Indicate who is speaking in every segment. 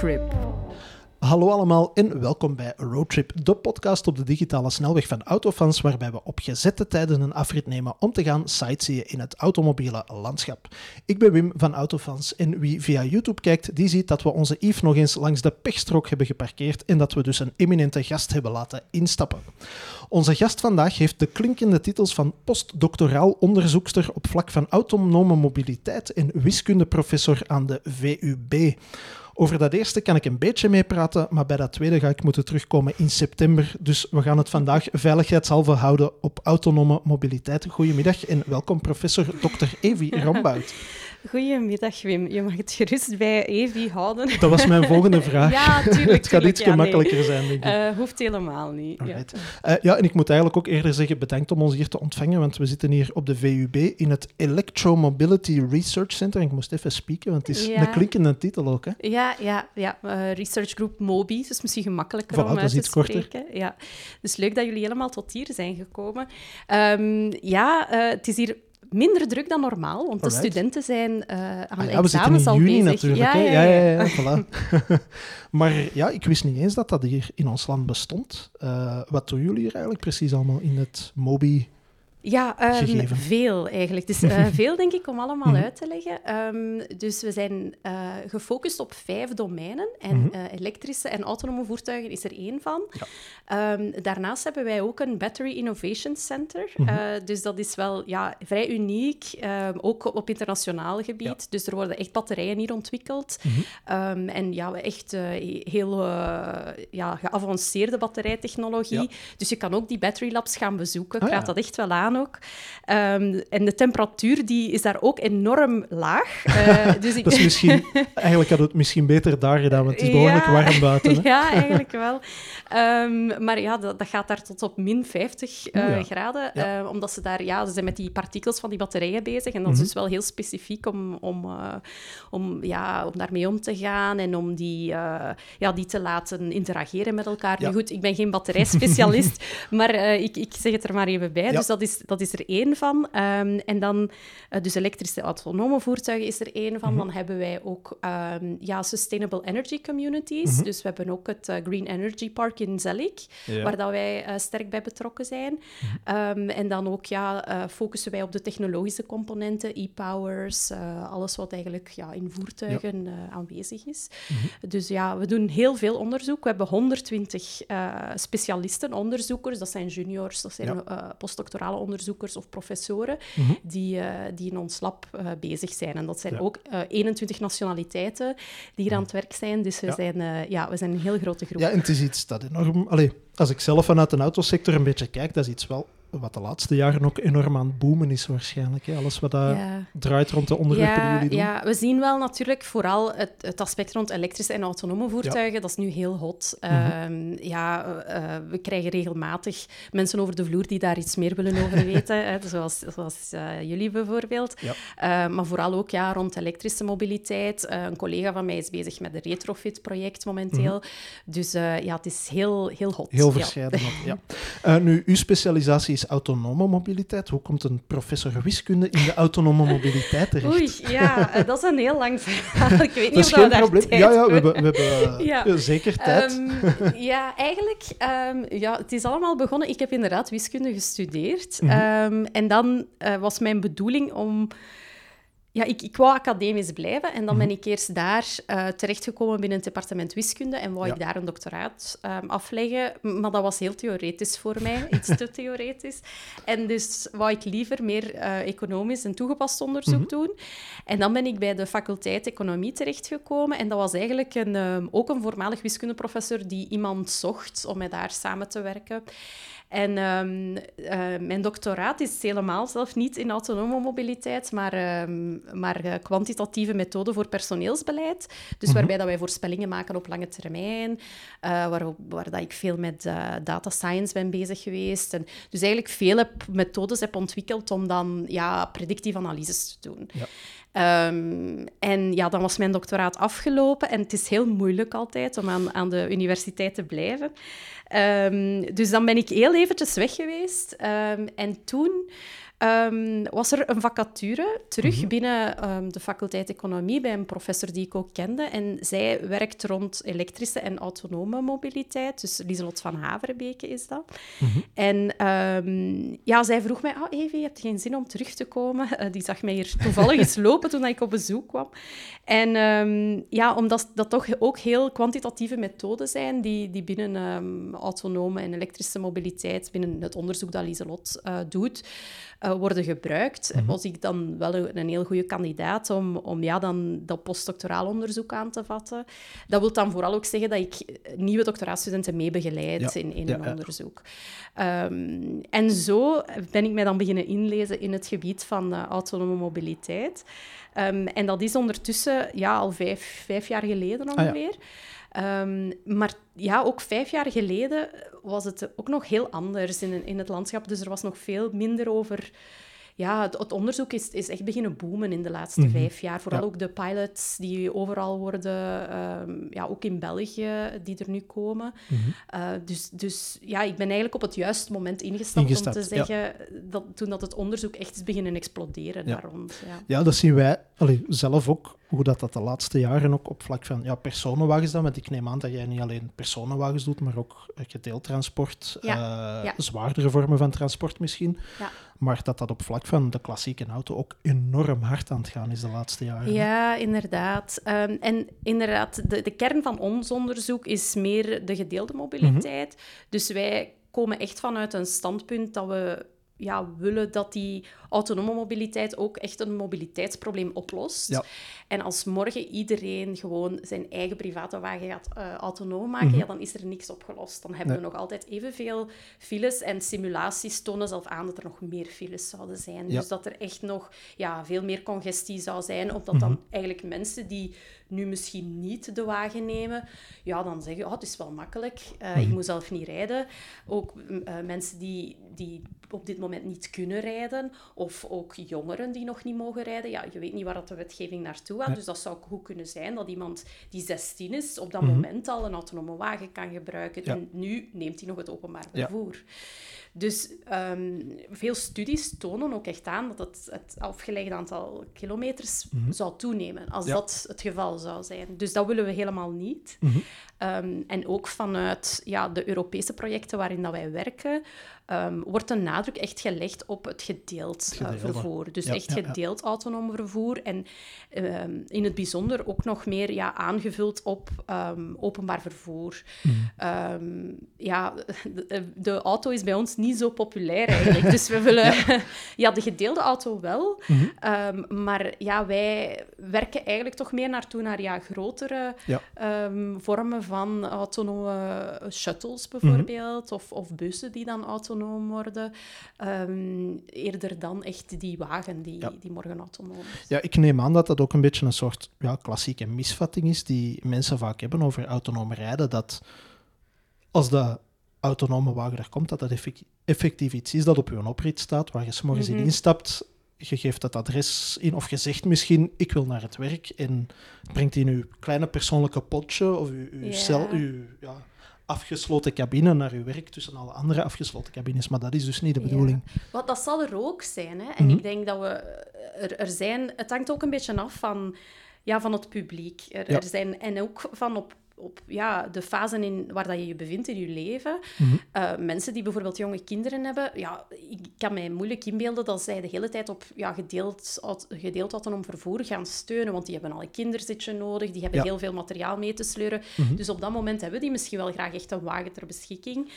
Speaker 1: Roadtrip.
Speaker 2: Hallo allemaal en welkom bij Roadtrip, de podcast op de digitale snelweg van Autofans, waarbij we op gezette tijden een afrit nemen om te gaan sightseeën in het automobiele landschap. Ik ben Wim van Autofans en wie via YouTube kijkt, die ziet dat we onze Yves nog eens langs de pechstrook hebben geparkeerd en dat we dus een eminente gast hebben laten instappen. Onze gast vandaag heeft de klinkende titels van postdoctoraal onderzoekster op vlak van autonome mobiliteit en wiskundeprofessor aan de VUB. Over dat eerste kan ik een beetje meepraten, maar bij dat tweede ga ik moeten terugkomen in september. Dus we gaan het vandaag veiligheidshalve houden op autonome mobiliteit. Goedemiddag en welkom professor Dr. Evi Rombout.
Speaker 1: Goedemiddag Wim, je mag het gerust bij Evi houden.
Speaker 2: Dat was mijn volgende vraag.
Speaker 1: Ja, tuurlijk.
Speaker 2: het gaat iets
Speaker 1: ja,
Speaker 2: makkelijker
Speaker 1: nee.
Speaker 2: zijn, denk ik.
Speaker 1: Uh, hoeft helemaal niet.
Speaker 2: Ja. Uh, ja, en ik moet eigenlijk ook eerder zeggen, bedankt om ons hier te ontvangen, want we zitten hier op de VUB in het Electromobility Research Center. Ik moest even spieken, want het is
Speaker 1: Ja.
Speaker 2: een klinkende titel ook. Hè?
Speaker 1: Ja, ja, ja. Uh, research Group MOBI, dus misschien gemakkelijker
Speaker 2: Voilà,
Speaker 1: om uit te
Speaker 2: iets korter.
Speaker 1: spreken. Ja. Dus leuk dat jullie helemaal tot hier zijn gekomen. Um, ja, het is hier minder druk dan normaal, want
Speaker 2: Alright.
Speaker 1: de studenten zijn uh, aan
Speaker 2: Ah ja, in
Speaker 1: examens al
Speaker 2: juni
Speaker 1: bezig.
Speaker 2: natuurlijk.
Speaker 1: Ja, ja,
Speaker 2: ja,
Speaker 1: ja.
Speaker 2: ja, voilà. maar ja, ik wist niet eens dat dat hier in ons land bestond. Uh, wat doen jullie hier eigenlijk precies allemaal in het MOBI?
Speaker 1: Ja, um,
Speaker 2: gegeven?
Speaker 1: veel eigenlijk. Dus uh, veel denk ik om allemaal
Speaker 2: Mhm.
Speaker 1: uit te leggen. Um, dus we zijn uh, gefocust op vijf domeinen. En
Speaker 2: Mhm.
Speaker 1: uh, elektrische en autonome voertuigen is er één van.
Speaker 2: Ja.
Speaker 1: Um, daarnaast hebben wij ook een Battery Innovation Center.
Speaker 2: Mhm.
Speaker 1: Dus dat is wel ja, vrij uniek, ook op internationaal gebied.
Speaker 2: Ja.
Speaker 1: Dus er worden echt batterijen hier ontwikkeld. En ja, echt heel ja, geavanceerde batterijtechnologie.
Speaker 2: Ja.
Speaker 1: Dus je kan ook die Battery Labs gaan bezoeken. Ik
Speaker 2: Ah,
Speaker 1: raad dat echt wel aan ook. Um, en de temperatuur die is daar ook enorm laag. Uh, dus ik...
Speaker 2: Dat is misschien, eigenlijk hadden we het misschien beter daar gedaan, want het is behoorlijk
Speaker 1: Ja.
Speaker 2: warm buiten. Hè?
Speaker 1: ja, eigenlijk wel. Um, maar ja, dat, dat, gaat daar tot op min 50 uh,
Speaker 2: Oeh, ja.
Speaker 1: graden.
Speaker 2: Ja.
Speaker 1: Uh, omdat ze daar, ja, ze zijn met die partikels van die batterijen bezig. En dat is
Speaker 2: Mhm.
Speaker 1: dus wel heel specifiek om, om, om, ja, om daarmee om te gaan en om die, ja, die te laten interageren met elkaar. Nu goed, ik ben geen batterijspecialist, maar ik, ik zeg het er maar even bij. Dus dat is, dat is er één van. Um, en dan, uh, dus elektrische autonome voertuigen is er één van.
Speaker 2: Mhm.
Speaker 1: Dan hebben wij ook um, ja, sustainable energy communities.
Speaker 2: Mhm.
Speaker 1: Dus we hebben ook het uh, Green Energy Park in Zelik,
Speaker 2: Ja.
Speaker 1: waar dat wij uh, sterk bij betrokken zijn. Um, en dan ook ja, focussen wij op de technologische componenten, e-powers, alles wat eigenlijk ja, in voertuigen aanwezig is.
Speaker 2: Mhm.
Speaker 1: Dus ja, we doen heel veel onderzoek. We hebben 120 uh, specialisten, onderzoekers. Dat zijn juniors, dat zijn postdoctorale onderzoekers of professoren
Speaker 2: Mhm.
Speaker 1: die, uh, die in ons lab uh, bezig zijn. En dat zijn
Speaker 2: Ja.
Speaker 1: ook uh, 21 nationaliteiten die hier aan het werk zijn. Dus we,
Speaker 2: Ja.
Speaker 1: zijn, ja, we zijn een heel grote groep.
Speaker 2: Ja, en het is iets dat enorm... Allee, als ik zelf vanuit de autosector een beetje kijk, dat is iets wel wat de laatste jaren ook enorm aan het boomen is waarschijnlijk. Hè? Alles wat
Speaker 1: Ja.
Speaker 2: draait rond de onderwerpen die jullie doen.
Speaker 1: ja, we zien wel natuurlijk vooral het, het aspect rond elektrische en autonome voertuigen. Dat is nu heel hot.
Speaker 2: Mhm.
Speaker 1: Ehm, ja, eh, we krijgen regelmatig mensen over de vloer die daar iets meer willen over weten. hè, zoals zoals eh, jullie bijvoorbeeld.
Speaker 2: Ja.
Speaker 1: Eh, maar vooral ook ja, rond elektrische mobiliteit. Eh, een collega van mij is bezig met een retrofit-project momenteel. Dus eh, ja, het is heel, heel hot.
Speaker 2: Mhm. Heel ook, Ja. Eh, nu, uw specialisatie is autonome mobiliteit. Hoe komt een professor wiskunde in de autonome mobiliteit terecht?
Speaker 1: Oei, ja, eh, dat is een heel lang verhaal. Ik weet niet
Speaker 2: dat is
Speaker 1: of we
Speaker 2: geen
Speaker 1: daar
Speaker 2: probleem.
Speaker 1: tijd
Speaker 2: Ja, ja, we hebben, we hebben eh,
Speaker 1: Ja.
Speaker 2: eh, zeker tijd.
Speaker 1: Ehm, ja, eigenlijk, ehm, ja, het is allemaal begonnen. Ik heb inderdaad wiskunde gestudeerd.
Speaker 2: Mhm.
Speaker 1: Ehm, en dan was mijn bedoeling om... Ja, ik, ik wou academisch blijven en dan
Speaker 2: Mhm.
Speaker 1: ben ik eerst daar eh, terechtgekomen binnen het departement wiskunde en wou
Speaker 2: Ja.
Speaker 1: ik daar een doctoraat ehm, afleggen. Maar dat was heel theoretisch voor mij, iets te theoretisch. En dus wou ik liever meer eh, economisch en toegepast onderzoek
Speaker 2: Mhm.
Speaker 1: doen. En dan ben ik bij de faculteit economie terechtgekomen. En dat was eigenlijk een, ehm, ook een voormalig wiskundeprofessor die iemand zocht om met daar samen te werken. En ehm, eh, mijn doctoraat is helemaal zelf niet in autonome mobiliteit, maar, ehm, maar eh, kwantitatieve methoden voor personeelsbeleid. Dus
Speaker 2: Mhm.
Speaker 1: waarbij dat wij voorspellingen maken op lange termijn, eh, waar, waar dat ik veel met data science ben bezig geweest. En dus eigenlijk vele p- methodes heb ontwikkeld om dan ja, predictieve analyses te doen.
Speaker 2: Ja.
Speaker 1: Ehm, en ja, dan was mijn doctoraat afgelopen en het is heel moeilijk altijd om aan, aan de universiteit te blijven. Ehm, dus dan ben ik heel eventjes weg geweest. Ehm, en toen ehm, was er een vacature terug mhm. binnen ehm, de faculteit Economie bij een professor die ik ook kende. En zij werkt rond elektrische en autonome mobiliteit. Dus Lieselot van Haverbeke is dat. Mhm. En ehm, ja, zij vroeg mij, oh Evie, je hebt geen zin om terug te komen? Uh, die zag mij hier toevallig eens lopen toen ik op bezoek kwam. En ja, omdat dat toch ook heel kwantitatieve methoden zijn die, die binnen autonome en elektrische mobiliteit, binnen het onderzoek dat Lieselot uh, doet, uh, worden gebruikt, mm was ik dan wel een, een, heel goede kandidaat om, om ja, dan dat postdoctoraal onderzoek aan te vatten. Dat wil dan vooral ook zeggen dat ik nieuwe doctoraatstudenten mee begeleid in, in een onderzoek. Um, en zo ben ik mij dan beginnen inlezen in het gebied van uh, autonome mobiliteit. Um, en dat is ondertussen ja, al vijf, vijf jaar geleden ah, ongeveer. Um, maar ja, ook vijf jaar geleden was het ook nog heel anders in, in het landschap. Dus er was nog veel minder over ja, het, onderzoek is, is echt beginnen boomen in de laatste mhm. vijf jaar. Vooral ook de pilots die overal worden, ehm, ja, ook in België, die er nu komen. Mhm. Eh, dus, dus ja, ik ben eigenlijk op het juiste moment ingestapt, om te zeggen, dat, toen dat het onderzoek echt is beginnen exploderen daar rond. Ja.
Speaker 2: ja, dat zien wij allee, zelf ook, hoe dat, dat de laatste jaren ook op vlak van ja, personenwagens dan, want ik neem aan dat jij niet alleen personenwagens doet, maar ook gedeeltransport, ja. Uh, zwaardere vormen van transport misschien. Ja. Maar dat dat op vlak van de klassieke auto ook enorm hard aan het gaan is de laatste jaren.
Speaker 1: Ja, inderdaad. Um, en inderdaad, de, de kern van ons onderzoek is meer de gedeelde mobiliteit. Mhm. Dus wij komen echt vanuit een standpunt dat we ja, willen dat die autonome mobiliteit ook echt een mobiliteitsprobleem oplost. Ja. En als morgen iedereen gewoon zijn eigen private wagen gaat uh, autonoom maken, mhm. ja, dan is er niks opgelost. Dan hebben we nog altijd evenveel files en simulaties tonen zelf aan dat er nog meer files zouden zijn. Dus dat er echt nog ja, veel meer congestie zou zijn, omdat dan mhm. eigenlijk mensen die nu misschien niet de wagen nemen, ja, dan zeggen, oh, het is wel makkelijk, uh, ik mhm. moet zelf niet rijden. Ook uh, mensen die, die op dit moment niet kunnen rijden, of ook jongeren die nog niet mogen rijden. Ja, je weet niet waar dat de wetgeving naartoe gaat, dus dat zou goed kunnen zijn dat iemand die 16 is, op dat mhm. moment al een autonome wagen kan gebruiken. En nu neemt hij nog het openbaar vervoer. Ja. Dus ehm, veel studies tonen ook echt aan dat het, het afgelegde aantal kilometers mhm. zou toenemen, als dat het geval zou zijn. Dus dat willen we helemaal niet. Mhm. Ehm, en ook vanuit ja, de Europese projecten waarin dat wij werken, um, wordt de nadruk echt gelegd op het gedeeld uh, vervoer. Dus echt gedeeld autonoom vervoer. En um, in het bijzonder ook nog meer ja, aangevuld op um, openbaar vervoer. Mm. ja, de, de, auto is bij ons niet zo populair eigenlijk. dus we willen... ja. de gedeelde auto wel. Mm maar ja, wij werken eigenlijk toch meer naartoe naar ja, grotere vormen van autonome shuttles bijvoorbeeld. Of, of bussen die dan autonoom worden. Ehm, eerder dan echt die wagen die, die morgen autonoom is.
Speaker 2: Ja, ik neem aan dat dat ook een beetje een soort ja, klassieke misvatting is die mensen vaak hebben over autonoom rijden. Dat als de autonome wagen er komt, dat dat effectief iets is dat op je oprit staat, waar je s morgens in mhm. instapt, je geeft het adres in of je zegt misschien ik wil naar het werk en brengt in uw kleine persoonlijke potje of uw, uw cel, uw, ja, afgesloten cabine naar uw werk tussen alle andere afgesloten cabines. Maar dat is dus niet de bedoeling.
Speaker 1: Wat, dat zal er ook zijn. Hè? En mhm. ik denk dat we er, er zijn... Het hangt ook een beetje af van, ja, van het publiek. Er, er zijn, en ook van op op ja, de fase in, waar dat je je bevindt in je leven. Mhm. Eh, mensen die bijvoorbeeld jonge kinderen hebben, ja, ik kan mij moeilijk inbeelden dat zij de hele tijd op ja, gedeeld, gedeeld autonoom vervoer gaan steunen, want die hebben al een kinderzitje nodig, die hebben heel veel materiaal mee te sleuren. Mhm. Dus op dat moment hebben die misschien wel graag echt een wagen ter beschikking.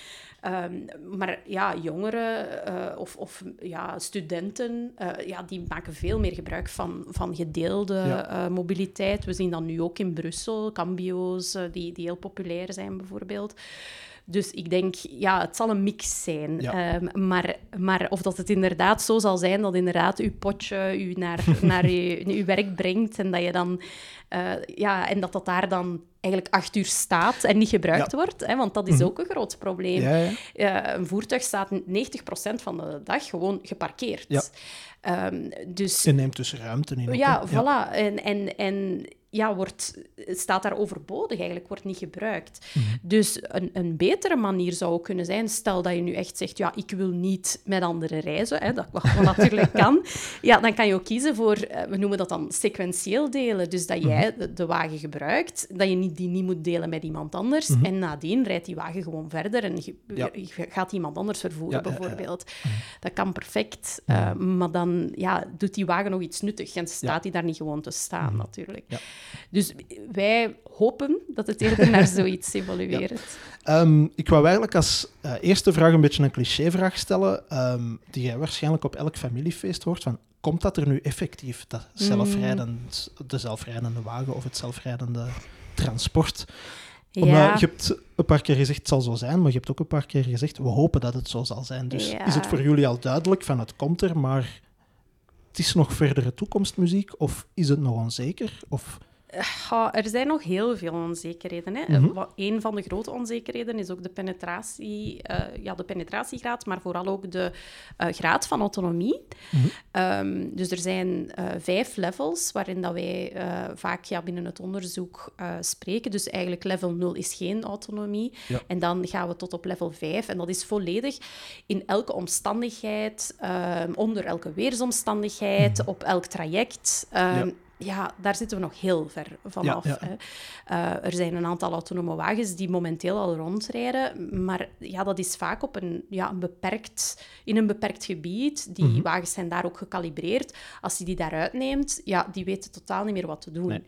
Speaker 1: Ehm, maar ja, jongeren uh, of, of ja, studenten, uh, ja, die maken veel meer gebruik van, van gedeelde mobiliteit. We zien dat nu ook in Brussel, cambio's, die, die heel populair zijn bijvoorbeeld. Dus ik denk, ja, het zal een mix zijn. Ehm, maar, maar of dat het inderdaad zo zal zijn dat inderdaad uw potje u naar, naar uw, uw werk brengt en dat je dan... Uh, ja, en dat dat daar dan eigenlijk acht uur staat en niet gebruikt wordt. Hè, want dat is mhm. ook een groot probleem. Ja, ja. een voertuig staat 90% van de dag gewoon geparkeerd. Um, dus,
Speaker 2: je neemt dus ruimte in.
Speaker 1: Ja, voilà. En, en, en ja, wordt, staat daar overbodig eigenlijk, wordt niet gebruikt.
Speaker 2: Mhm.
Speaker 1: Dus een, een betere manier zou kunnen zijn, stel dat je nu echt zegt, ja, ik wil niet met anderen reizen, hè, dat wat natuurlijk kan, ja, dan kan je ook kiezen voor, eh, we noemen dat dan sequentieel delen, dus dat jij
Speaker 2: Mhm.
Speaker 1: de, de wagen gebruikt, dat je niet, die niet moet delen met iemand anders, en nadien rijdt die wagen gewoon verder en je,
Speaker 2: Mhm. Ja.
Speaker 1: je gaat iemand anders vervoeren,
Speaker 2: Ja, ja, ja.
Speaker 1: bijvoorbeeld. Dat kan perfect, eh, maar dan ja, doet die wagen nog iets nuttigs en staat die daar niet gewoon te staan, natuurlijk.
Speaker 2: Ja.
Speaker 1: Dus wij hopen dat het eerder naar zoiets evolueert.
Speaker 2: Ehm, ik wou eigenlijk als eh, eerste vraag een beetje een clichévraag stellen, ehm, die jij waarschijnlijk op elk familiefeest hoort. Van, komt dat er nu effectief, dat zelfrijdend, de zelfrijdende wagen of het zelfrijdende transport? Omdat
Speaker 1: Ja,
Speaker 2: je hebt een paar keer gezegd het zal zo zijn, maar je hebt ook een paar keer gezegd we hopen dat het zo zal zijn. Dus
Speaker 1: Ja.
Speaker 2: is het voor jullie al duidelijk van het komt er, maar het is nog verdere toekomstmuziek of is het nog onzeker? Of,
Speaker 1: Ja, er zijn nog heel veel onzekerheden. Hè.
Speaker 2: Mhm.
Speaker 1: Wat- Een van de grote onzekerheden is ook de, penetratie, eh, ja, de penetratiegraad, maar vooral ook de eh, graad van autonomie.
Speaker 2: Mhm.
Speaker 1: Ehm, dus er zijn eh, vijf levels waarin dat wij eh, vaak ja, binnen het onderzoek eh, spreken. Dus eigenlijk level 0 is geen autonomie.
Speaker 2: Ja.
Speaker 1: En dan gaan we tot op level 5. En dat is volledig in elke omstandigheid, ehm, onder elke weersomstandigheid, op elk traject. Ehm,
Speaker 2: Ja.
Speaker 1: Ja, daar zitten we nog heel ver vanaf.
Speaker 2: Ja.
Speaker 1: Eh, er zijn een aantal autonome wagens die momenteel al rondrijden, maar ja, dat is vaak op een, ja, een beperkt, in een beperkt gebied. Die
Speaker 2: Mhm.
Speaker 1: wagens zijn daar ook gecalibreerd. Als je die daaruit neemt, ja, die weten totaal niet meer wat te doen.
Speaker 2: Nee.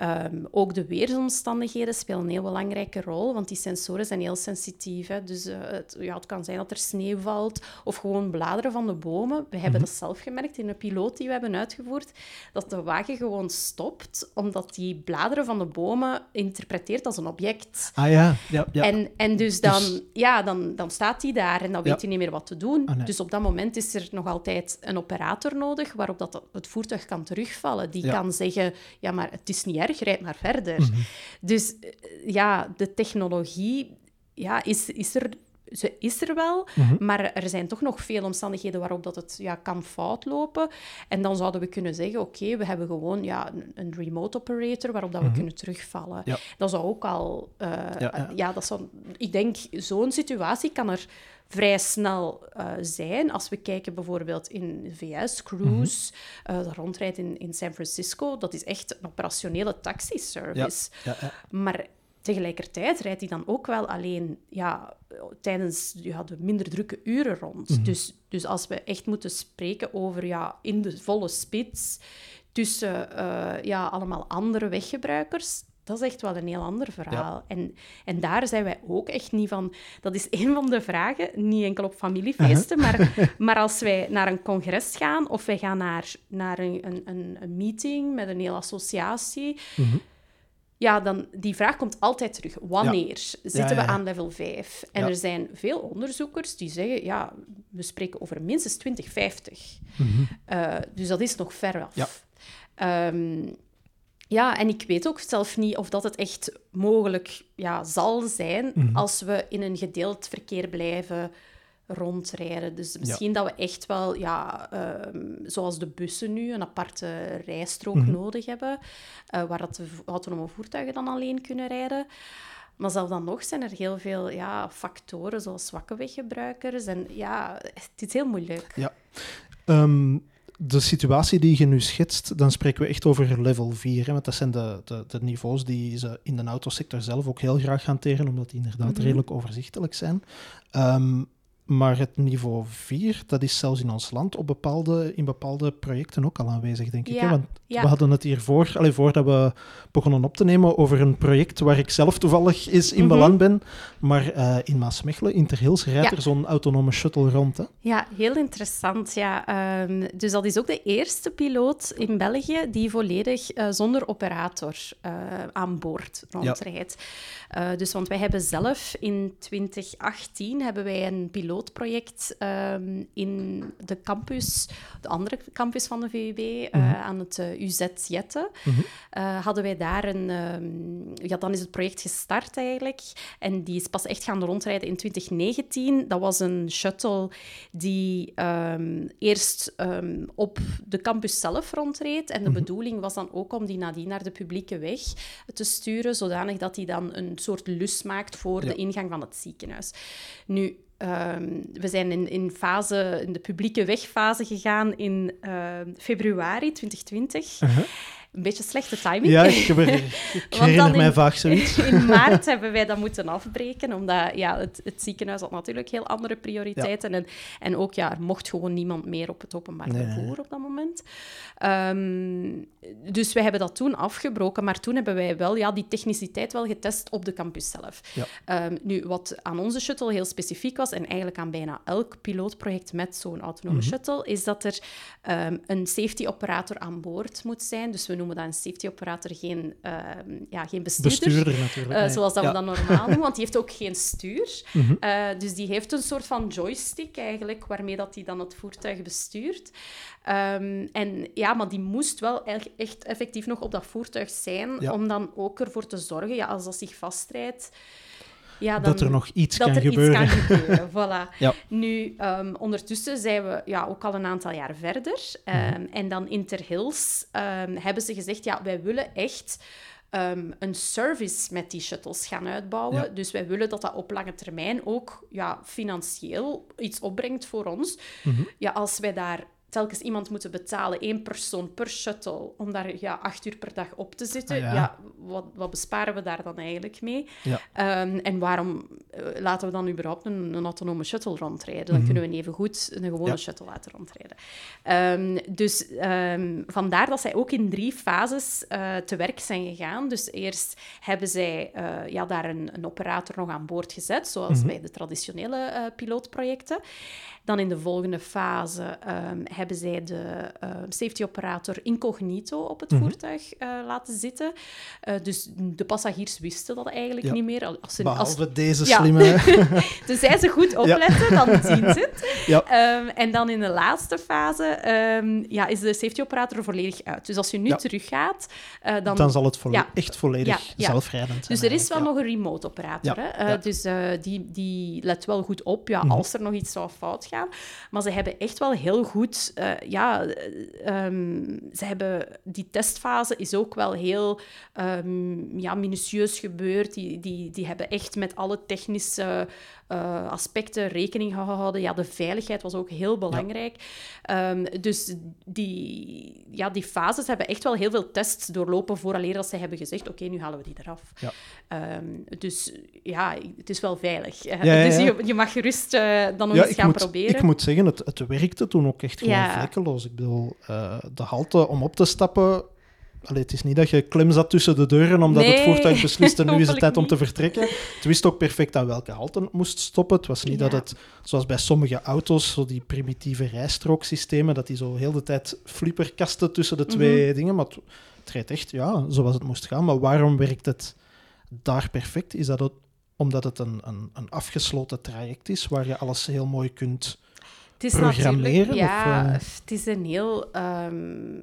Speaker 1: Ehm, ook de weersomstandigheden spelen een heel belangrijke rol, want die sensoren zijn heel sensitief. Hè. Dus eh, het, ja, het kan zijn dat er sneeuw valt of gewoon bladeren van de bomen. We hebben dat zelf gemerkt in een piloot die we hebben uitgevoerd, dat de wagen gewoon stopt, omdat die bladeren van de bomen interpreteert als een object.
Speaker 2: ah ja, ja, ja.
Speaker 1: En, en dus dan,
Speaker 2: Dus-
Speaker 1: ja, dan, dan staat hij daar en dan weet hij niet meer wat te doen.
Speaker 2: Ah, nee.
Speaker 1: Dus op dat moment is er nog altijd een operator nodig waarop dat het voertuig kan terugvallen. Die
Speaker 2: Ja.
Speaker 1: kan zeggen, ja, maar het is niet erg, rijd maar verder.
Speaker 2: Mhm.
Speaker 1: Dus eh, ja, de technologie ja, is, is er... Ze is er wel,
Speaker 2: Mhm.
Speaker 1: maar er zijn toch nog veel omstandigheden waarop dat het ja, kan fout lopen. En dan zouden we kunnen zeggen, oké, we hebben gewoon ja, een, remote operator waarop dat we kunnen terugvallen.
Speaker 2: Mhm. Ja.
Speaker 1: Dat zou ook al... eh,
Speaker 2: Ja, ja.
Speaker 1: dat zou, ik denk, zo'n situatie kan er vrij snel eh, zijn. Als we kijken bijvoorbeeld in de VS, Cruise,
Speaker 2: Mhm.
Speaker 1: eh, dat rondrijdt in, in San Francisco, dat is echt een operationele
Speaker 2: ja,
Speaker 1: taxiservice.
Speaker 2: ja, ja.
Speaker 1: Maar tegelijkertijd rijdt hij dan ook wel alleen ja, tijdens ja, de minder drukke uren rond.
Speaker 2: Mhm.
Speaker 1: dus, dus als we echt moeten spreken over ja, in de volle spits tussen eh, ja, allemaal andere weggebruikers, dat is echt wel een heel ander verhaal. En, en daar zijn wij ook echt niet van... Dat is een van de vragen, niet enkel op familiefeesten, maar, maar als wij naar een congres gaan of wij gaan naar, naar een, een- een, meeting met een hele associatie...
Speaker 2: Mhm.
Speaker 1: Ja, dan, die vraag komt altijd terug. Wanneer zitten
Speaker 2: ja,
Speaker 1: we aan level 5? En er zijn veel onderzoekers die zeggen, ja, we spreken over minstens 2050.
Speaker 2: Mhm.
Speaker 1: Eh, dus dat is nog ver af.
Speaker 2: Ja.
Speaker 1: Ja, en ik weet ook zelf niet of dat het echt mogelijk ja, zal zijn
Speaker 2: Mhm.
Speaker 1: als we in een gedeeld verkeer blijven rondrijden. Dus misschien dat we echt wel, ja, ehm, zoals de bussen nu, een aparte rijstrook
Speaker 2: Mhm.
Speaker 1: nodig hebben, eh, waar dat de autonome voertuigen dan alleen kunnen rijden. Maar zelfs dan nog zijn er heel veel ja, factoren, zoals zwakke weggebruikers. En ja, het is heel moeilijk.
Speaker 2: Ehm, de situatie die je nu schetst, dan spreken we echt over level 4. Hè, want dat zijn de, de, de niveaus die ze in de autosector zelf ook heel graag hanteren, omdat die inderdaad
Speaker 1: Mhm.
Speaker 2: redelijk overzichtelijk zijn. Ehm, maar het niveau 4, dat is zelfs in ons land op bepaalde, in bepaalde projecten ook al aanwezig, denk ik. Hè? Want
Speaker 1: ja.
Speaker 2: we hadden het hiervoor, allee, voordat we begonnen op te nemen, over een project waar ik zelf toevallig eens in
Speaker 1: Mhm.
Speaker 2: beland ben. Maar eh, in Maasmechelen, in Terhils, rijdt
Speaker 1: Ja.
Speaker 2: er zo'n autonome shuttle rond. Hè?
Speaker 1: Ja, heel interessant. Ja. Ehm, dus dat is ook de eerste piloot in België die volledig eh, zonder operator eh, aan boord rondrijdt. Dus want wij hebben zelf in 2018 hebben wij een piloot pilootproject ehm, in de campus, de andere campus van de VUB, uh, aan het UZ Jette. Mhm. hadden wij daar een... Ehm, ja, dan is het project gestart eigenlijk. En die is pas echt gaan rondrijden in 2019. Dat was een shuttle die ehm, eerst op de campus zelf rondreed. En de mhm. bedoeling was dan ook om die nadien naar de publieke weg te sturen, zodanig dat die dan een soort lus maakt voor de ingang van het ziekenhuis. Nu, ehm, we zijn in, in, fase, in de publieke wegfase gegaan in uh, februari 2020 een beetje slechte timing.
Speaker 2: Ja, ik, ik herinner mij vaag zoiets.
Speaker 1: In, maart hebben wij dat moeten afbreken, omdat ja, het, het ziekenhuis had natuurlijk heel andere prioriteiten. En, en ook, ja, er mocht gewoon niemand meer op het openbaar vervoer op dat moment. Ehm, dus wij hebben dat toen afgebroken, maar toen hebben wij wel ja, die techniciteit wel getest op de campus zelf. Ja. Ehm, nu, wat aan onze shuttle heel specifiek was, en eigenlijk aan bijna elk pilootproject met zo'n autonome mhm. shuttle, is dat er um, een safety operator aan boord moet zijn. Dus we noemen dat een safety operator, geen, ehm, ja, geen bestuurder.
Speaker 2: Bestuurder natuurlijk.
Speaker 1: Uh, zoals dat we dat normaal doen, want die heeft ook geen stuur. Mhm. uh, dus die heeft een soort van joystick eigenlijk, waarmee dat hij dan het voertuig bestuurt. Um, en ja, maar die moest wel echt effectief nog op dat voertuig zijn, om dan ook ervoor te zorgen, ja, als dat zich vastrijdt,
Speaker 2: ja, dan, dat er nog iets
Speaker 1: dat
Speaker 2: kan
Speaker 1: er
Speaker 2: gebeuren.
Speaker 1: Iets kan gebeuren voilà. ja. Nu, um, ondertussen zijn we ja, ook al een aantal jaar verder. Um, mm En dan Interhills um, hebben ze gezegd, ja, wij willen echt... Um, een service met die shuttles gaan uitbouwen. Ja. Dus wij willen dat dat op lange termijn ook ja, financieel iets opbrengt voor ons. Mm -hmm. Ja, als wij daar telkens iemand moeten betalen, één persoon per shuttle, om daar ja, acht uur per dag op te zitten. Ah, ja. wat, wat, besparen we daar dan eigenlijk mee? Ja. Um, en waarom uh, laten we dan überhaupt een, een autonome shuttle rondrijden? Dan mm -hmm. kunnen we even goed een gewone shuttle laten rondrijden. Um, dus um, vandaar dat zij ook in drie fases uh, te werk zijn gegaan. Dus eerst hebben zij uh, ja, daar een, een, operator nog aan boord gezet, zoals mm -hmm. bij de traditionele pilootprojecten. Dan in de volgende fase hebben zij de uh, safety operator incognito op het mm -hmm. voertuig uh, laten zitten. Uh, dus de passagiers wisten dat eigenlijk ja. niet meer.
Speaker 2: Als ze, Behalve als... deze slimme... Ja.
Speaker 1: dus zij ze goed opletten, ja. dan zien ze het. Um, en dan in de laatste fase um, ja, is de safety operator volledig uit. Dus als je nu teruggaat... dan...
Speaker 2: dan zal het echt volledig zelfrijdend
Speaker 1: zijn. Dus er is wel nog een remote operator. Hè? Dus die, die let wel goed op ja, mm -hmm. als er nog iets zou fout gaan. Maar ze hebben echt wel heel goed... Uh, ja, um, ze hebben... Die testfase is ook wel heel um, ja, minutieus gebeurd. Die, die, die hebben echt met alle technische uh, aspecten rekening gehouden. Ja, de veiligheid was ook heel belangrijk. Ja. Um, dus die, ja, die fases hebben echt wel heel veel tests doorlopen vooraleer dat ze hebben gezegd, oké, okay, nu halen we die eraf. Ja. Um, dus ja, het is wel veilig. Ja, dus je, je, mag gerust uh, dan nog eens gaan
Speaker 2: moet,
Speaker 1: proberen.
Speaker 2: Ik moet zeggen, het, het werkte toen ook echt gewoon vlekkeloos. Ik bedoel, uh, de halte om op te stappen Allee, het is niet dat je klem zat tussen de deuren omdat nee, het voertuig besliste nu is het tijd om te vertrekken. Het wist ook perfect aan welke halte het moest stoppen. Het was niet ja. dat het, zoals bij sommige auto's, zo die primitieve rijstrooksystemen, dat die zo heel de tijd flipperkasten tussen de twee mm -hmm. dingen. Maar het, het rijdt echt, ja, zoals het moest gaan. Maar waarom werkt het daar perfect? Is dat het, omdat het een, een, een afgesloten traject is, waar je alles heel mooi kunt het is programmeren?
Speaker 1: Ja, of, uh... het is een heel... Um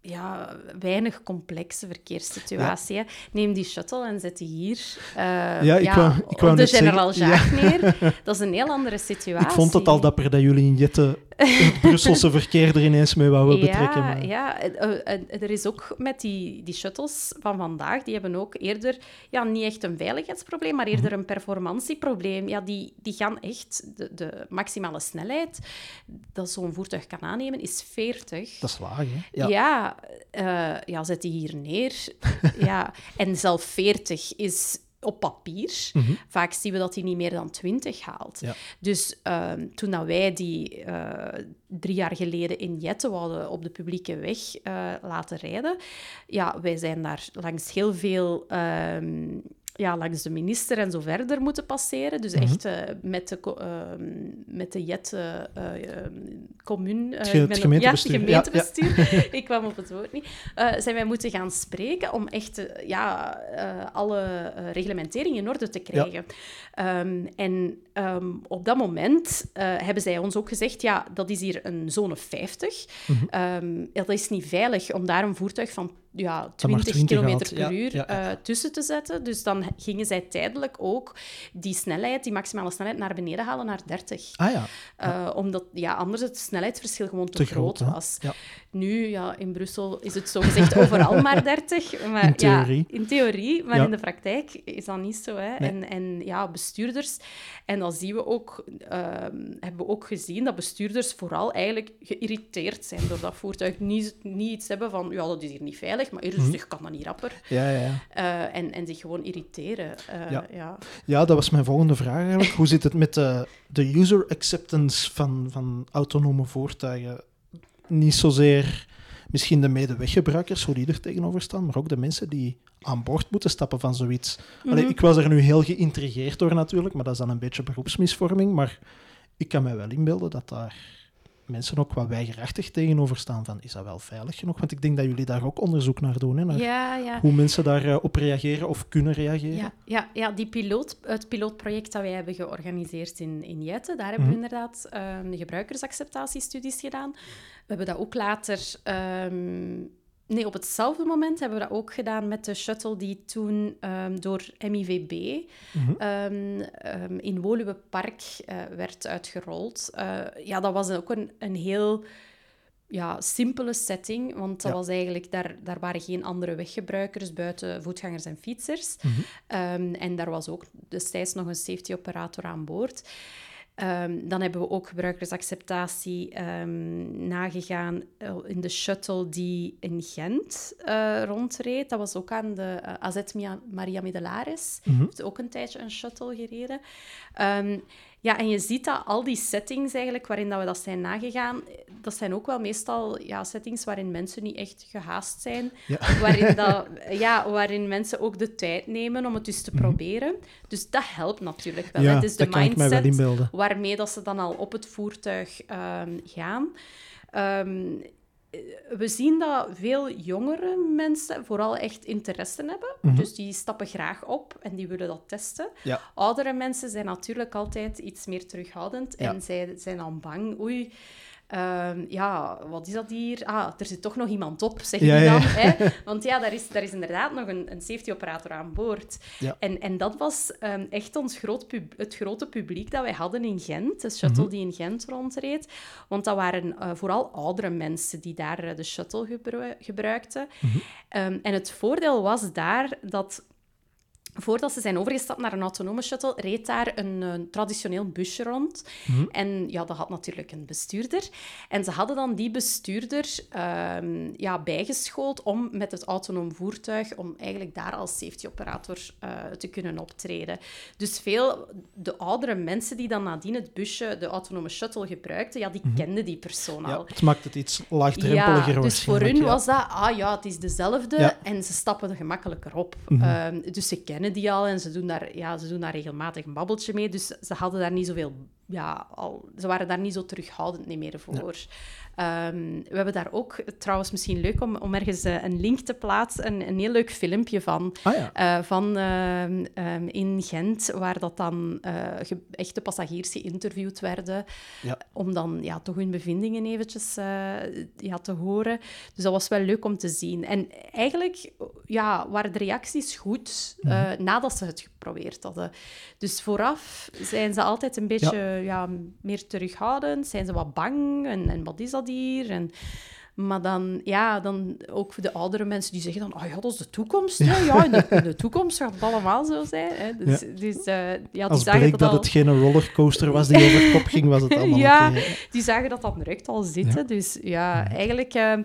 Speaker 1: ja, weinig complexe verkeerssituatie. Ja. Neem die shuttle en zet die hier uh, ja, ik ja, wou, ik wou op de General Jacques ja. neer. Dat is een heel andere situatie.
Speaker 2: Ik vond het al dapper dat jullie in Jette het Brusselse verkeer er ineens mee wouden betrekken.
Speaker 1: Maar... Ja, er is ook met die, die shuttles van vandaag, die hebben ook eerder ja, niet echt een veiligheidsprobleem, maar eerder een performantieprobleem. Ja, die, die gaan echt... De, de maximale snelheid dat zo'n voertuig kan aannemen is 40.
Speaker 2: Dat is laag, hè?
Speaker 1: Ja, ja, uh, ja zet die hier neer. ja. En zelf 40 is op papier. Mm -hmm. Vaak zien we dat hij niet meer dan 20 haalt. Ja. Dus uh, toen dat wij die uh, drie jaar geleden in Jette wouden op de publieke weg uh, laten rijden, ja, wij zijn daar langs heel veel ja, langs de minister en zo verder moeten passeren. Dus echt uh, met de, uh, met de jet commune...
Speaker 2: het, het gemeentebestuur.
Speaker 1: Ja, gemeentebestuur. Ja, ja. ik kwam op het woord niet. zijn wij moeten gaan spreken om echt ja, alle reglementeringen in orde te krijgen. Um, en um, op dat moment hebben zij ons ook gezegd, ja, dat is hier een zone 50. Mm -hmm. um, dat is niet veilig om daar een voertuig van ja, 20, 20 km per uur ja, ja. Uh, tussen te zetten. Dus dan gingen zij tijdelijk ook die snelheid, die maximale snelheid, naar beneden halen naar 30.
Speaker 2: Ah ja.
Speaker 1: Uh, omdat ja, anders het snelheidsverschil gewoon te, te groot, groot was. Nu, ja, in Brussel is het zo gezegd overal maar 30. Maar,
Speaker 2: in theorie.
Speaker 1: Ja, in theorie, maar in de praktijk is dat niet zo. Hè. Nee. En, en ja, bestuurders, en dat zien we ook, uh, hebben we ook gezien, dat bestuurders vooral eigenlijk geïrriteerd zijn door dat voertuig. Niet, niet iets hebben van, ja, dat is hier niet veilig, maar rustig mm-hmm. kan dat niet rapper.
Speaker 2: Ja, ja, ja.
Speaker 1: Uh, en, en zich gewoon irriteren. Uh,
Speaker 2: ja.
Speaker 1: Ja.
Speaker 2: ja, dat was mijn volgende vraag eigenlijk. Hoe zit het met de, de user acceptance van, van autonome voertuigen? Niet zozeer misschien de medeweggebruikers, hoe die er tegenover staan, maar ook de mensen die aan boord moeten stappen van zoiets. Mm -hmm. ik was er nu heel geïntrigeerd door natuurlijk, maar dat is dan een beetje beroepsmisvorming. Maar ik kan mij wel inbeelden dat daar mensen ook wat weigerachtig tegenover staan van is dat wel veilig genoeg? Want ik denk dat jullie daar ook onderzoek naar doen, hè, naar
Speaker 1: ja, ja.
Speaker 2: hoe mensen daarop op reageren of kunnen reageren.
Speaker 1: Ja, ja, ja die piloot, het pilootproject dat wij hebben georganiseerd in, in Jette, daar hebben mm -hmm. we inderdaad um, de gebruikersacceptatiestudies gedaan. We hebben dat ook later um, Nee, op hetzelfde moment hebben we dat ook gedaan met de shuttle die toen um, door MIVB mm -hmm. um, um, in Woluwepark uh, werd uitgerold. Uh, ja, dat was ook een, een heel ja, simpele setting, want dat ja. was eigenlijk, daar, daar waren geen andere weggebruikers buiten voetgangers en fietsers. Mm -hmm. en daar was ook destijds nog een safety operator aan boord. Um, dan hebben we ook gebruikersacceptatie um, nagegaan uh, in de shuttle die in Gent uh, rondreed. Dat was ook aan de uh, AZ Maria Middelares. Mm -hmm. heeft ook een tijdje een shuttle gereden. Um, ja, en je ziet dat al die settings eigenlijk waarin dat we dat zijn nagegaan, dat zijn ook wel meestal ja, settings waarin mensen niet echt gehaast zijn.
Speaker 2: Ja.
Speaker 1: Waarin, dat, ja, waarin mensen ook de tijd nemen om het dus te mm -hmm. proberen. Dus dat helpt natuurlijk wel.
Speaker 2: Ja,
Speaker 1: het is de
Speaker 2: inbeelden.
Speaker 1: waarmee dat ze dan al op het voertuig um, gaan. Um, we zien dat veel jongere mensen vooral echt interesse hebben. Mm -hmm. Dus die stappen graag op en die willen dat testen.
Speaker 2: Ja.
Speaker 1: Oudere mensen zijn natuurlijk altijd iets meer terughoudend
Speaker 2: Ja.
Speaker 1: en zij zijn dan bang. Oei, ehm, ja, wat is dat hier? Ah, er zit toch nog iemand op, die
Speaker 2: ja,
Speaker 1: dan.
Speaker 2: ja.
Speaker 1: Hè? Want ja, daar is, daar is inderdaad nog een, een safety-operator aan boord.
Speaker 2: Ja.
Speaker 1: En, en dat was ehm, echt ons groot pub- het grote publiek dat wij hadden in Gent. De shuttle
Speaker 2: Mhm.
Speaker 1: die in Gent rondreed. Want dat waren eh, vooral oudere mensen die daar eh, de shuttle gebru- gebruikten.
Speaker 2: Mhm.
Speaker 1: Ehm, en het voordeel was daar dat voordat ze zijn overgestapt naar een autonome shuttle, reed daar een, traditioneel busje rond.
Speaker 2: Mhm.
Speaker 1: En ja, dat had natuurlijk een bestuurder. En ze hadden dan die bestuurder ehm, ja, bijgeschoold om met het autonoom voertuig, om eigenlijk daar als safety-operator eh, te kunnen optreden. Dus veel, de oudere mensen die dan nadien het busje, de autonome shuttle gebruikten, ja, die kenden die persoon al.
Speaker 2: Mhm. Ja, het maakt het iets laagdrempeliger
Speaker 1: Ja, dus voor hun
Speaker 2: ja.
Speaker 1: was dat, ah ja, het is dezelfde en ze stappen er gemakkelijker op.
Speaker 2: Mhm.
Speaker 1: Ehm, dus ze die al en ze doen, daar, ja, ze doen daar regelmatig een babbeltje mee. Dus ze hadden daar niet zoveel, ja, al, ze waren daar niet zo terughoudend niet meer voor. Ehm, we hebben daar ook, trouwens misschien leuk om, om ergens eh, een link te plaatsen, een, een heel leuk filmpje van.
Speaker 2: Ah ja.
Speaker 1: Eh, van ehm, ehm, in Gent, waar dat dan eh, echte passagiers geïnterviewd werden,
Speaker 2: Ja.
Speaker 1: om dan ja, toch hun bevindingen eventjes ja, te horen. Dus dat was wel leuk om te zien. En eigenlijk ja, waren de reacties goed eh, nadat ze het geprobeerd hadden. Dus vooraf zijn ze altijd een beetje ja. meer terughoudend, zijn ze wat bang en, en wat is dat hier? En, maar dan, ja, dan ook voor de oudere mensen die zeggen dan, oh ja, dat is de toekomst. hè. Ja, in de, in de toekomst gaat het allemaal zo zijn. Hè. Dus, dus eh, ja, die
Speaker 2: Als bleek
Speaker 1: dat
Speaker 2: dat
Speaker 1: al,
Speaker 2: het geen rollercoaster was die over kop ging, was het allemaal
Speaker 1: Ja. die zagen dat dat direct al zitten.
Speaker 2: Ja.
Speaker 1: Dus ja, eigenlijk... ehm,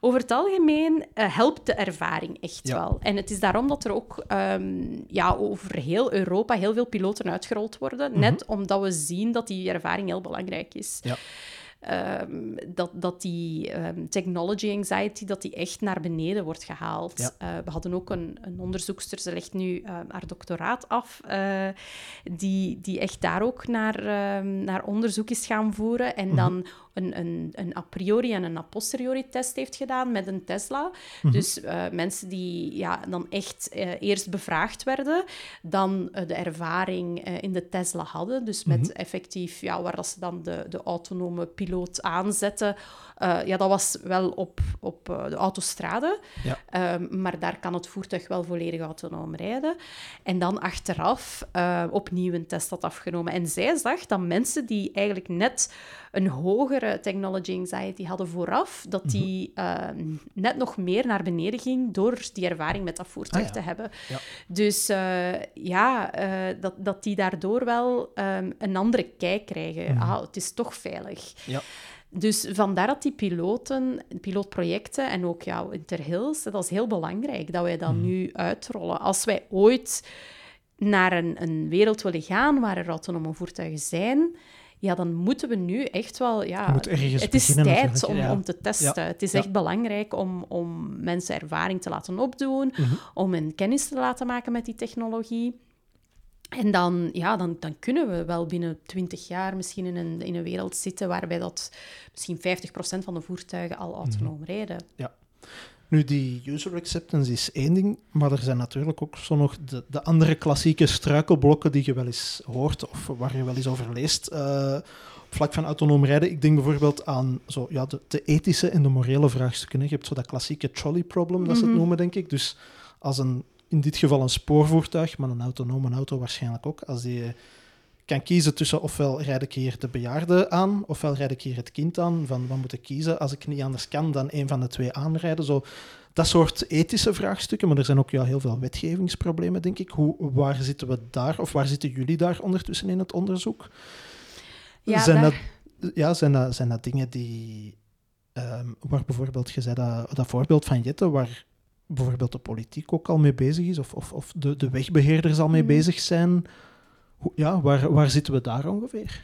Speaker 1: over het algemeen eh, helpt de ervaring echt
Speaker 2: Ja.
Speaker 1: wel. En het is daarom dat er ook ehm, ja, over heel Europa heel veel piloten uitgerold worden.
Speaker 2: Mhm.
Speaker 1: Net omdat we zien dat die ervaring heel belangrijk is.
Speaker 2: Ja.
Speaker 1: Ehm, dat, dat die ehm, technology anxiety dat die echt naar beneden wordt gehaald.
Speaker 2: Ja.
Speaker 1: Eh, we hadden ook een, een onderzoekster, ze legt nu eh, haar doctoraat af, eh, die, die echt daar ook naar, ehm, naar onderzoek is gaan voeren en dan een, een, een a priori en een a posteriori test heeft gedaan met een Tesla. Dus eh, mensen die ja, dan echt eh, eerst bevraagd werden, dan eh, de ervaring in de Tesla hadden. Dus met effectief, ja, waar dat ze dan de, de autonome piloot aanzetten. Eh, ja, dat was wel op, op eh, de autostrade.
Speaker 2: Ja.
Speaker 1: Ehm, maar daar kan het voertuig wel volledig autonoom rijden. En dan achteraf eh, opnieuw een test had afgenomen. En zij zag dat mensen die eigenlijk net een hogere technology anxiety hadden vooraf, dat die eh, net nog meer naar beneden ging door die ervaring met dat voertuig
Speaker 2: Ah, ja.
Speaker 1: te hebben.
Speaker 2: Ja.
Speaker 1: Dus ja, dat, dat die daardoor wel ehm, een andere kijk krijgen. Ah, het is toch veilig.
Speaker 2: Ja.
Speaker 1: Dus vandaar dat die piloten, pilootprojecten en ook ja, Interhills, dat is heel belangrijk dat wij dat
Speaker 2: Mhm.
Speaker 1: nu uitrollen. Als wij ooit naar een, een wereld willen gaan waar er autonome voertuigen zijn, ja, dan moeten we nu echt wel... Ja, het is tijd om,
Speaker 2: ja.
Speaker 1: om te testen. Het is
Speaker 2: Ja.
Speaker 1: echt belangrijk om, om mensen ervaring te laten opdoen,
Speaker 2: Mhm.
Speaker 1: om hen kennis te laten maken met die technologie. En dan, ja, dan, dan kunnen we wel binnen 20 jaar misschien in een, in een wereld zitten waarbij dat misschien 50% van de voertuigen al autonoom rijden.
Speaker 2: Nu, die user acceptance is één ding, maar er zijn natuurlijk ook zo nog de, de andere klassieke struikelblokken die je wel eens hoort of waar je wel eens over leest. eh, op vlak van autonoom rijden. Ik denk bijvoorbeeld aan zo, ja, de, de ethische en de morele vraagstukken. hè. Je hebt zo dat klassieke trolley problem, dat ze het
Speaker 1: Mhm.
Speaker 2: noemen, denk ik. Dus als een, in dit geval een spoorvoertuig, maar een autonome auto waarschijnlijk ook, als die kan kiezen tussen ofwel rijd ik hier de bejaarde aan, ofwel rijd ik hier het kind aan. Van wat moet ik kiezen? Als ik niet anders kan, dan een van de twee aanrijden. Zo, dat soort ethische vraagstukken, maar er zijn ook ja, heel veel wetgevingsproblemen, denk ik. Hoe, waar zitten we daar, of waar zitten jullie daar ondertussen in het onderzoek?
Speaker 1: Ja,
Speaker 2: zijn,
Speaker 1: daar-
Speaker 2: dat, ja zijn, dat, zijn dat dingen die, ehm, waar bijvoorbeeld, je zei dat, dat voorbeeld van Jette, waar bijvoorbeeld de politiek ook al mee bezig is, of, of, of de, de wegbeheerders al mee
Speaker 1: Mhm.
Speaker 2: bezig zijn? Hoe- ja, waar, waar zitten we daar ongeveer?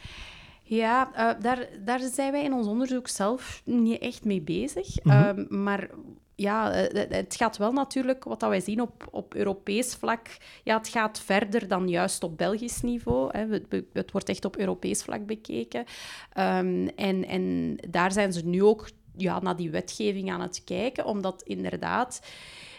Speaker 1: Ja, eh, daar, daar zijn wij in ons onderzoek zelf niet echt mee bezig.
Speaker 2: Mhm.
Speaker 1: Ehm, maar ja, eh, het- het gaat wel natuurlijk, wat dat wij zien op, op Europees vlak, ja, het gaat verder dan juist op Belgisch niveau. Hè. Het, het wordt echt op Europees vlak bekeken. Ehm, en, en daar zijn ze nu ook ja, naar die wetgeving aan het kijken, omdat inderdaad...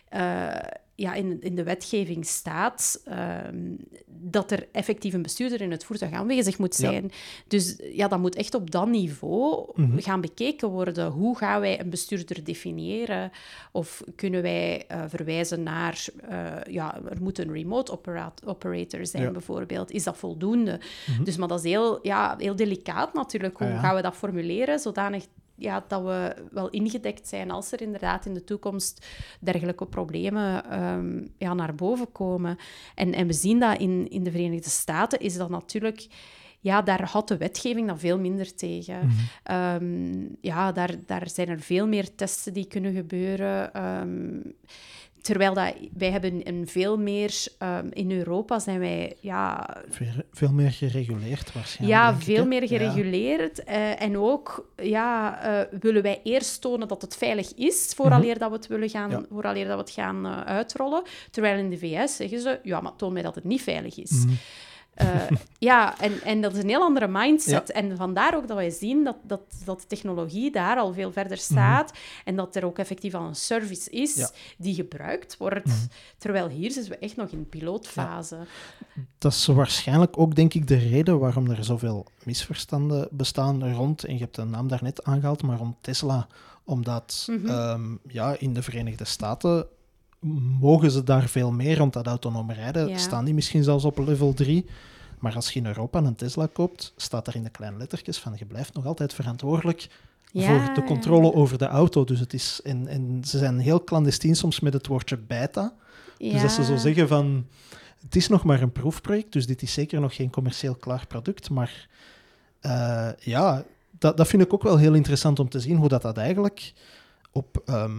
Speaker 1: eh, ja, in, in de wetgeving staat ehm, dat er effectief een bestuurder in het voertuig aanwezig moet
Speaker 2: Ja.
Speaker 1: zijn. Dus ja, dat moet echt op dat niveau
Speaker 2: Mhm.
Speaker 1: gaan bekeken worden. Hoe gaan wij een bestuurder definiëren? Of kunnen wij eh, verwijzen naar... eh, ja, er moet een remote opera- operator zijn,
Speaker 2: Ja.
Speaker 1: bijvoorbeeld. Is dat voldoende? Dus, maar dat is heel, ja, heel delicaat natuurlijk. Hoe
Speaker 2: Ah, ja.
Speaker 1: gaan we dat formuleren, zodanig ja, dat we wel ingedekt zijn als er inderdaad in de toekomst dergelijke problemen ehm, ja, naar boven komen. En, en we zien dat in, in de Verenigde Staten is dat natuurlijk... Ja, daar houdt de wetgeving dan veel minder tegen. Ehm, ja, daar, daar zijn er veel meer testen die kunnen gebeuren. Ehm, terwijl dat, wij hebben een veel meer... ehm, in Europa zijn wij... Ja,
Speaker 2: Veel, veel meer gereguleerd waarschijnlijk.
Speaker 1: ja,
Speaker 2: ik,
Speaker 1: veel meer
Speaker 2: Ja.
Speaker 1: gereguleerd. eh, en ook ja, eh, willen wij eerst tonen dat het veilig is, vooraleer dat we het, willen gaan,
Speaker 2: Mhm. Ja.
Speaker 1: vooraleer dat we het gaan eh, uitrollen. Terwijl in de VS zeggen ze, ja, maar toon mij dat het niet veilig is.
Speaker 2: Mhm.
Speaker 1: Eh, ja, en, en dat is een heel andere mindset. En vandaar ook dat wij zien dat, dat, dat de technologie daar al veel verder staat en dat er ook effectief al een service is
Speaker 2: Mhm. Ja.
Speaker 1: die gebruikt wordt. Terwijl hier zitten we echt nog in pilootfase.
Speaker 2: Dat is waarschijnlijk ook, denk ik, de reden waarom er zoveel misverstanden bestaan rond, en je hebt de naam daarnet aangehaald, maar rond Tesla. Omdat
Speaker 1: Mhm.
Speaker 2: ehm, ja, in de Verenigde Staten mogen ze daar veel meer rond dat autonome rijden.
Speaker 1: Ja.
Speaker 2: Staan die misschien zelfs op level 3. Maar als je in Europa een Tesla koopt, staat er in de kleine lettertjes van je blijft nog altijd verantwoordelijk
Speaker 1: Ja,
Speaker 2: voor de controle over de auto. Dus het is, en, en ze zijn heel clandestien soms met het woordje beta. Dus dat ze zo zeggen van, het is nog maar een proefproject, dus dit is zeker nog geen commercieel klaar product. Maar eh, ja, dat, dat vind ik ook wel heel interessant om te zien, hoe dat, dat eigenlijk op, ehm,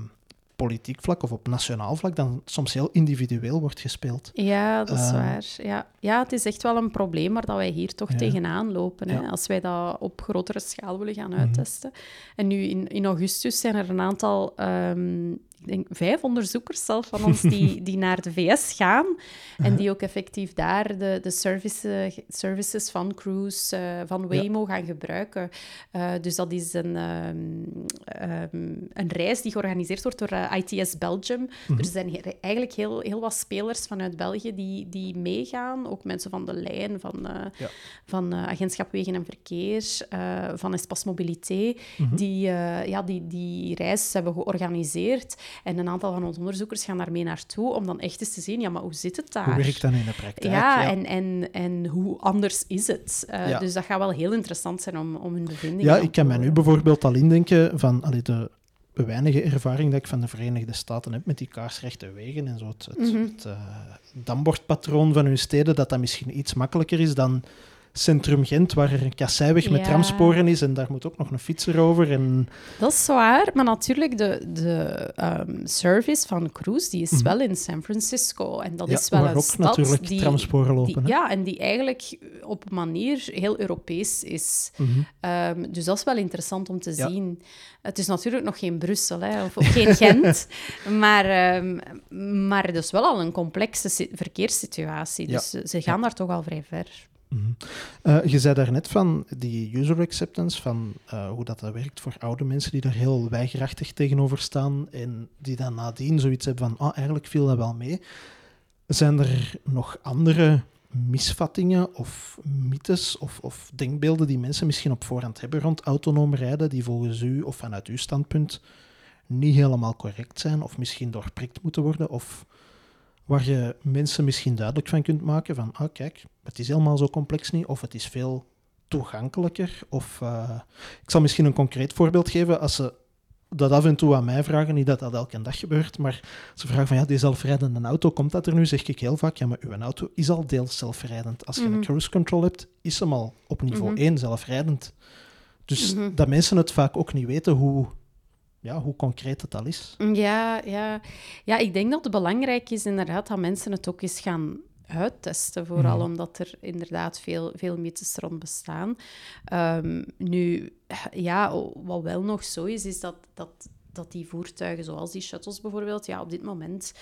Speaker 2: politiek vlak of op nationaal vlak dan soms heel individueel wordt gespeeld.
Speaker 1: Ja, dat is
Speaker 2: Eh,
Speaker 1: waar. Ja. ja, het is echt wel een probleem waar dat wij hier toch
Speaker 2: Ja.
Speaker 1: tegenaan lopen. Hè,
Speaker 2: Ja.
Speaker 1: als wij dat op grotere schaal willen gaan
Speaker 2: Mhm.
Speaker 1: uittesten. En nu in, in augustus zijn er een aantal, ehm, denk vijf onderzoekers zelf van ons, die, die naar de VS gaan. En die ook effectief daar de, de services, services van Cruise, eh, van Waymo gaan gebruiken. Eh, dus dat is een, ehm, ehm, een reis die georganiseerd wordt door eh, ITS Belgium.
Speaker 2: Mhm.
Speaker 1: Er zijn he- eigenlijk heel, heel wat spelers vanuit België die, die meegaan. Ook mensen van de lijn, van, eh,
Speaker 2: Ja.
Speaker 1: van eh, Agentschap Wegen en Verkeer, eh, van Espace Mobilité,
Speaker 2: Mhm.
Speaker 1: die, eh, ja, die die reis hebben georganiseerd. En een aantal van onze onderzoekers gaan daarmee naartoe om dan echt eens te zien, ja, maar hoe zit het daar?
Speaker 2: Hoe werkt dat in de praktijk?
Speaker 1: Ja, En, en, en hoe anders is het? Eh,
Speaker 2: Ja.
Speaker 1: Dus dat gaat wel heel interessant zijn om, om hun bevindingen
Speaker 2: Ja, ik kan mij nu bijvoorbeeld al indenken van allee, de weinige ervaring dat ik van de Verenigde Staten heb met die kaarsrechte wegen en zo het, het,
Speaker 1: Mhm.
Speaker 2: het, eh, dambordpatroon van hun steden, dat dat misschien iets makkelijker is dan Centrum Gent, waar er een kasseiweg met
Speaker 1: Ja.
Speaker 2: tramsporen is en daar moet ook nog een fietser over. En,
Speaker 1: Dat is waar, maar natuurlijk, de, de ehm, service van Cruise die is
Speaker 2: Mhm.
Speaker 1: wel in San Francisco. En dat
Speaker 2: ja,
Speaker 1: is wel
Speaker 2: waar
Speaker 1: een
Speaker 2: ook
Speaker 1: stad
Speaker 2: natuurlijk
Speaker 1: die,
Speaker 2: tramsporen lopen.
Speaker 1: die-
Speaker 2: hè.
Speaker 1: ja, en die eigenlijk op een manier heel Europees is.
Speaker 2: Mhm.
Speaker 1: Ehm, dus dat is wel interessant om te
Speaker 2: Ja.
Speaker 1: zien. Het is natuurlijk nog geen Brussel hè, of, of geen Gent, maar, ehm, maar het is wel al een complexe si- verkeerssituatie. Dus ze gaan daar toch al vrij ver.
Speaker 2: Mhm. Eh, je zei daarnet van die user acceptance, van eh, hoe dat, dat werkt voor oude mensen die daar heel weigerachtig tegenover staan en die dan nadien zoiets hebben van, ah, eigenlijk viel dat wel mee. Zijn er nog andere misvattingen of mythes of, of denkbeelden die mensen misschien op voorhand hebben rond autonoom rijden, die volgens u of vanuit uw standpunt niet helemaal correct zijn of misschien doorprikt moeten worden? Of waar je mensen misschien duidelijk van kunt maken van, ah kijk, het is helemaal zo complex niet, of het is veel toegankelijker. Of, eh, ik zal misschien een concreet voorbeeld geven. Als ze dat af en toe aan mij vragen, niet dat dat elke dag gebeurt, maar ze vragen van, ja, die zelfrijdende auto, komt dat er nu? Zeg ik heel vaak, ja, maar uw auto is al deels zelfrijdend. Als je
Speaker 1: Mhm.
Speaker 2: een cruise control hebt, is hem al op niveau
Speaker 1: Mhm.
Speaker 2: 1 zelfrijdend. Dus
Speaker 1: Mhm.
Speaker 2: dat mensen het vaak ook niet weten hoe, ja, hoe concreet het al is.
Speaker 1: Ja, ja. ja, ik denk dat het belangrijk is inderdaad dat mensen het ook eens gaan uittesten. Vooral
Speaker 2: Mhm.
Speaker 1: omdat er inderdaad veel, veel mythes rond bestaan. Ehm, nu, ja, wat wel nog zo is, is dat, dat, dat die voertuigen, zoals die shuttles bijvoorbeeld, ja, op dit moment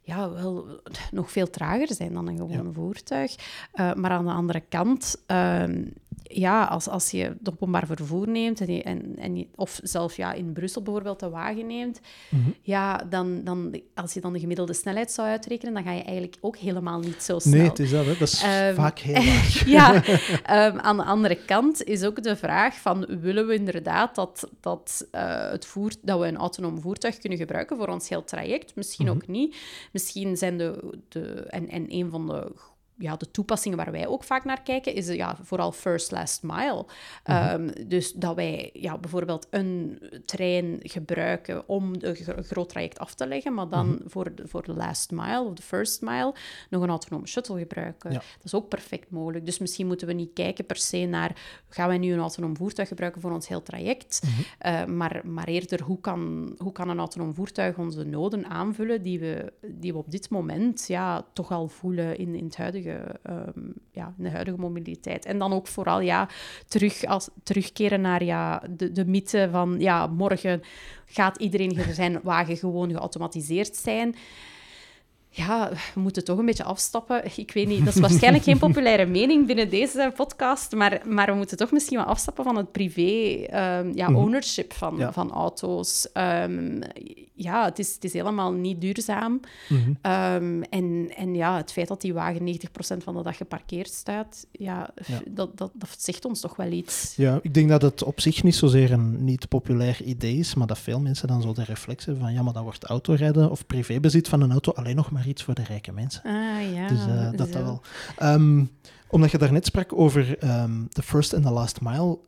Speaker 1: ja, wel nog veel trager zijn dan een gewoon voertuig. Eh, maar aan de andere kant, ehm, ja, als, als je het openbaar vervoer neemt, en, je- en, en je- of zelf ja, in Brussel bijvoorbeeld de wagen neemt,
Speaker 2: Mhm.
Speaker 1: ja, dan, dan, als je dan de gemiddelde snelheid zou uitrekenen, dan ga je eigenlijk ook helemaal niet zo snel.
Speaker 2: Nee, het is dat. Hè. Dat is
Speaker 1: Ehm,
Speaker 2: vaak heel laag.
Speaker 1: Ja, ehm, aan de andere kant is ook de vraag van willen we inderdaad dat, dat, eh, het voer, dat we een autonoom voertuig kunnen gebruiken voor ons heel traject? Misschien
Speaker 2: Mhm.
Speaker 1: ook niet. Misschien zijn de... de en, en een van de ja, de toepassingen waar wij ook vaak naar kijken, is ja, vooral first last mile. Ehm, dus dat wij ja, bijvoorbeeld een trein gebruiken om een gro- groot traject af te leggen, maar dan voor, de, voor de last mile of de first mile nog een autonome shuttle gebruiken.
Speaker 2: Ja.
Speaker 1: Dat is ook perfect mogelijk. Dus misschien moeten we niet kijken per se naar gaan wij nu een autonoom voertuig gebruiken voor ons heel traject, Eh, maar, maar eerder hoe kan, hoe kan een autonoom voertuig onze noden aanvullen die we, die we op dit moment ja, toch al voelen in, in, het huidige, ehm, ja, de huidige mobiliteit. En dan ook vooral ja, terug als, terugkeren naar ja, de, de mythe van ja, morgen gaat iedereen zijn wagen gewoon geautomatiseerd zijn. Ja, we moeten toch een beetje afstappen. Ik weet niet, dat is waarschijnlijk geen populaire mening binnen deze podcast, maar, maar we moeten toch misschien wel afstappen van het privé ehm, ja,
Speaker 2: Mhm.
Speaker 1: ownership van,
Speaker 2: Ja.
Speaker 1: van auto's. Ehm, ja, het is, het is helemaal niet duurzaam.
Speaker 2: Mhm.
Speaker 1: Ehm, en, en ja, het feit dat die wagen 90% van de dag geparkeerd staat, ja,
Speaker 2: Ja.
Speaker 1: Dat, dat, dat zegt ons toch wel iets.
Speaker 2: Ja, ik denk dat het op zich niet zozeer een niet populair idee is, maar dat veel mensen dan zo de reflex hebben van ja, maar dan wordt autorijden of privébezit van een auto alleen nog maar iets voor de rijke mensen.
Speaker 1: Ah ja,
Speaker 2: dus eh, dat
Speaker 1: zo.
Speaker 2: dat wel. Ehm, omdat je daarnet sprak over ehm, de first en the last mile,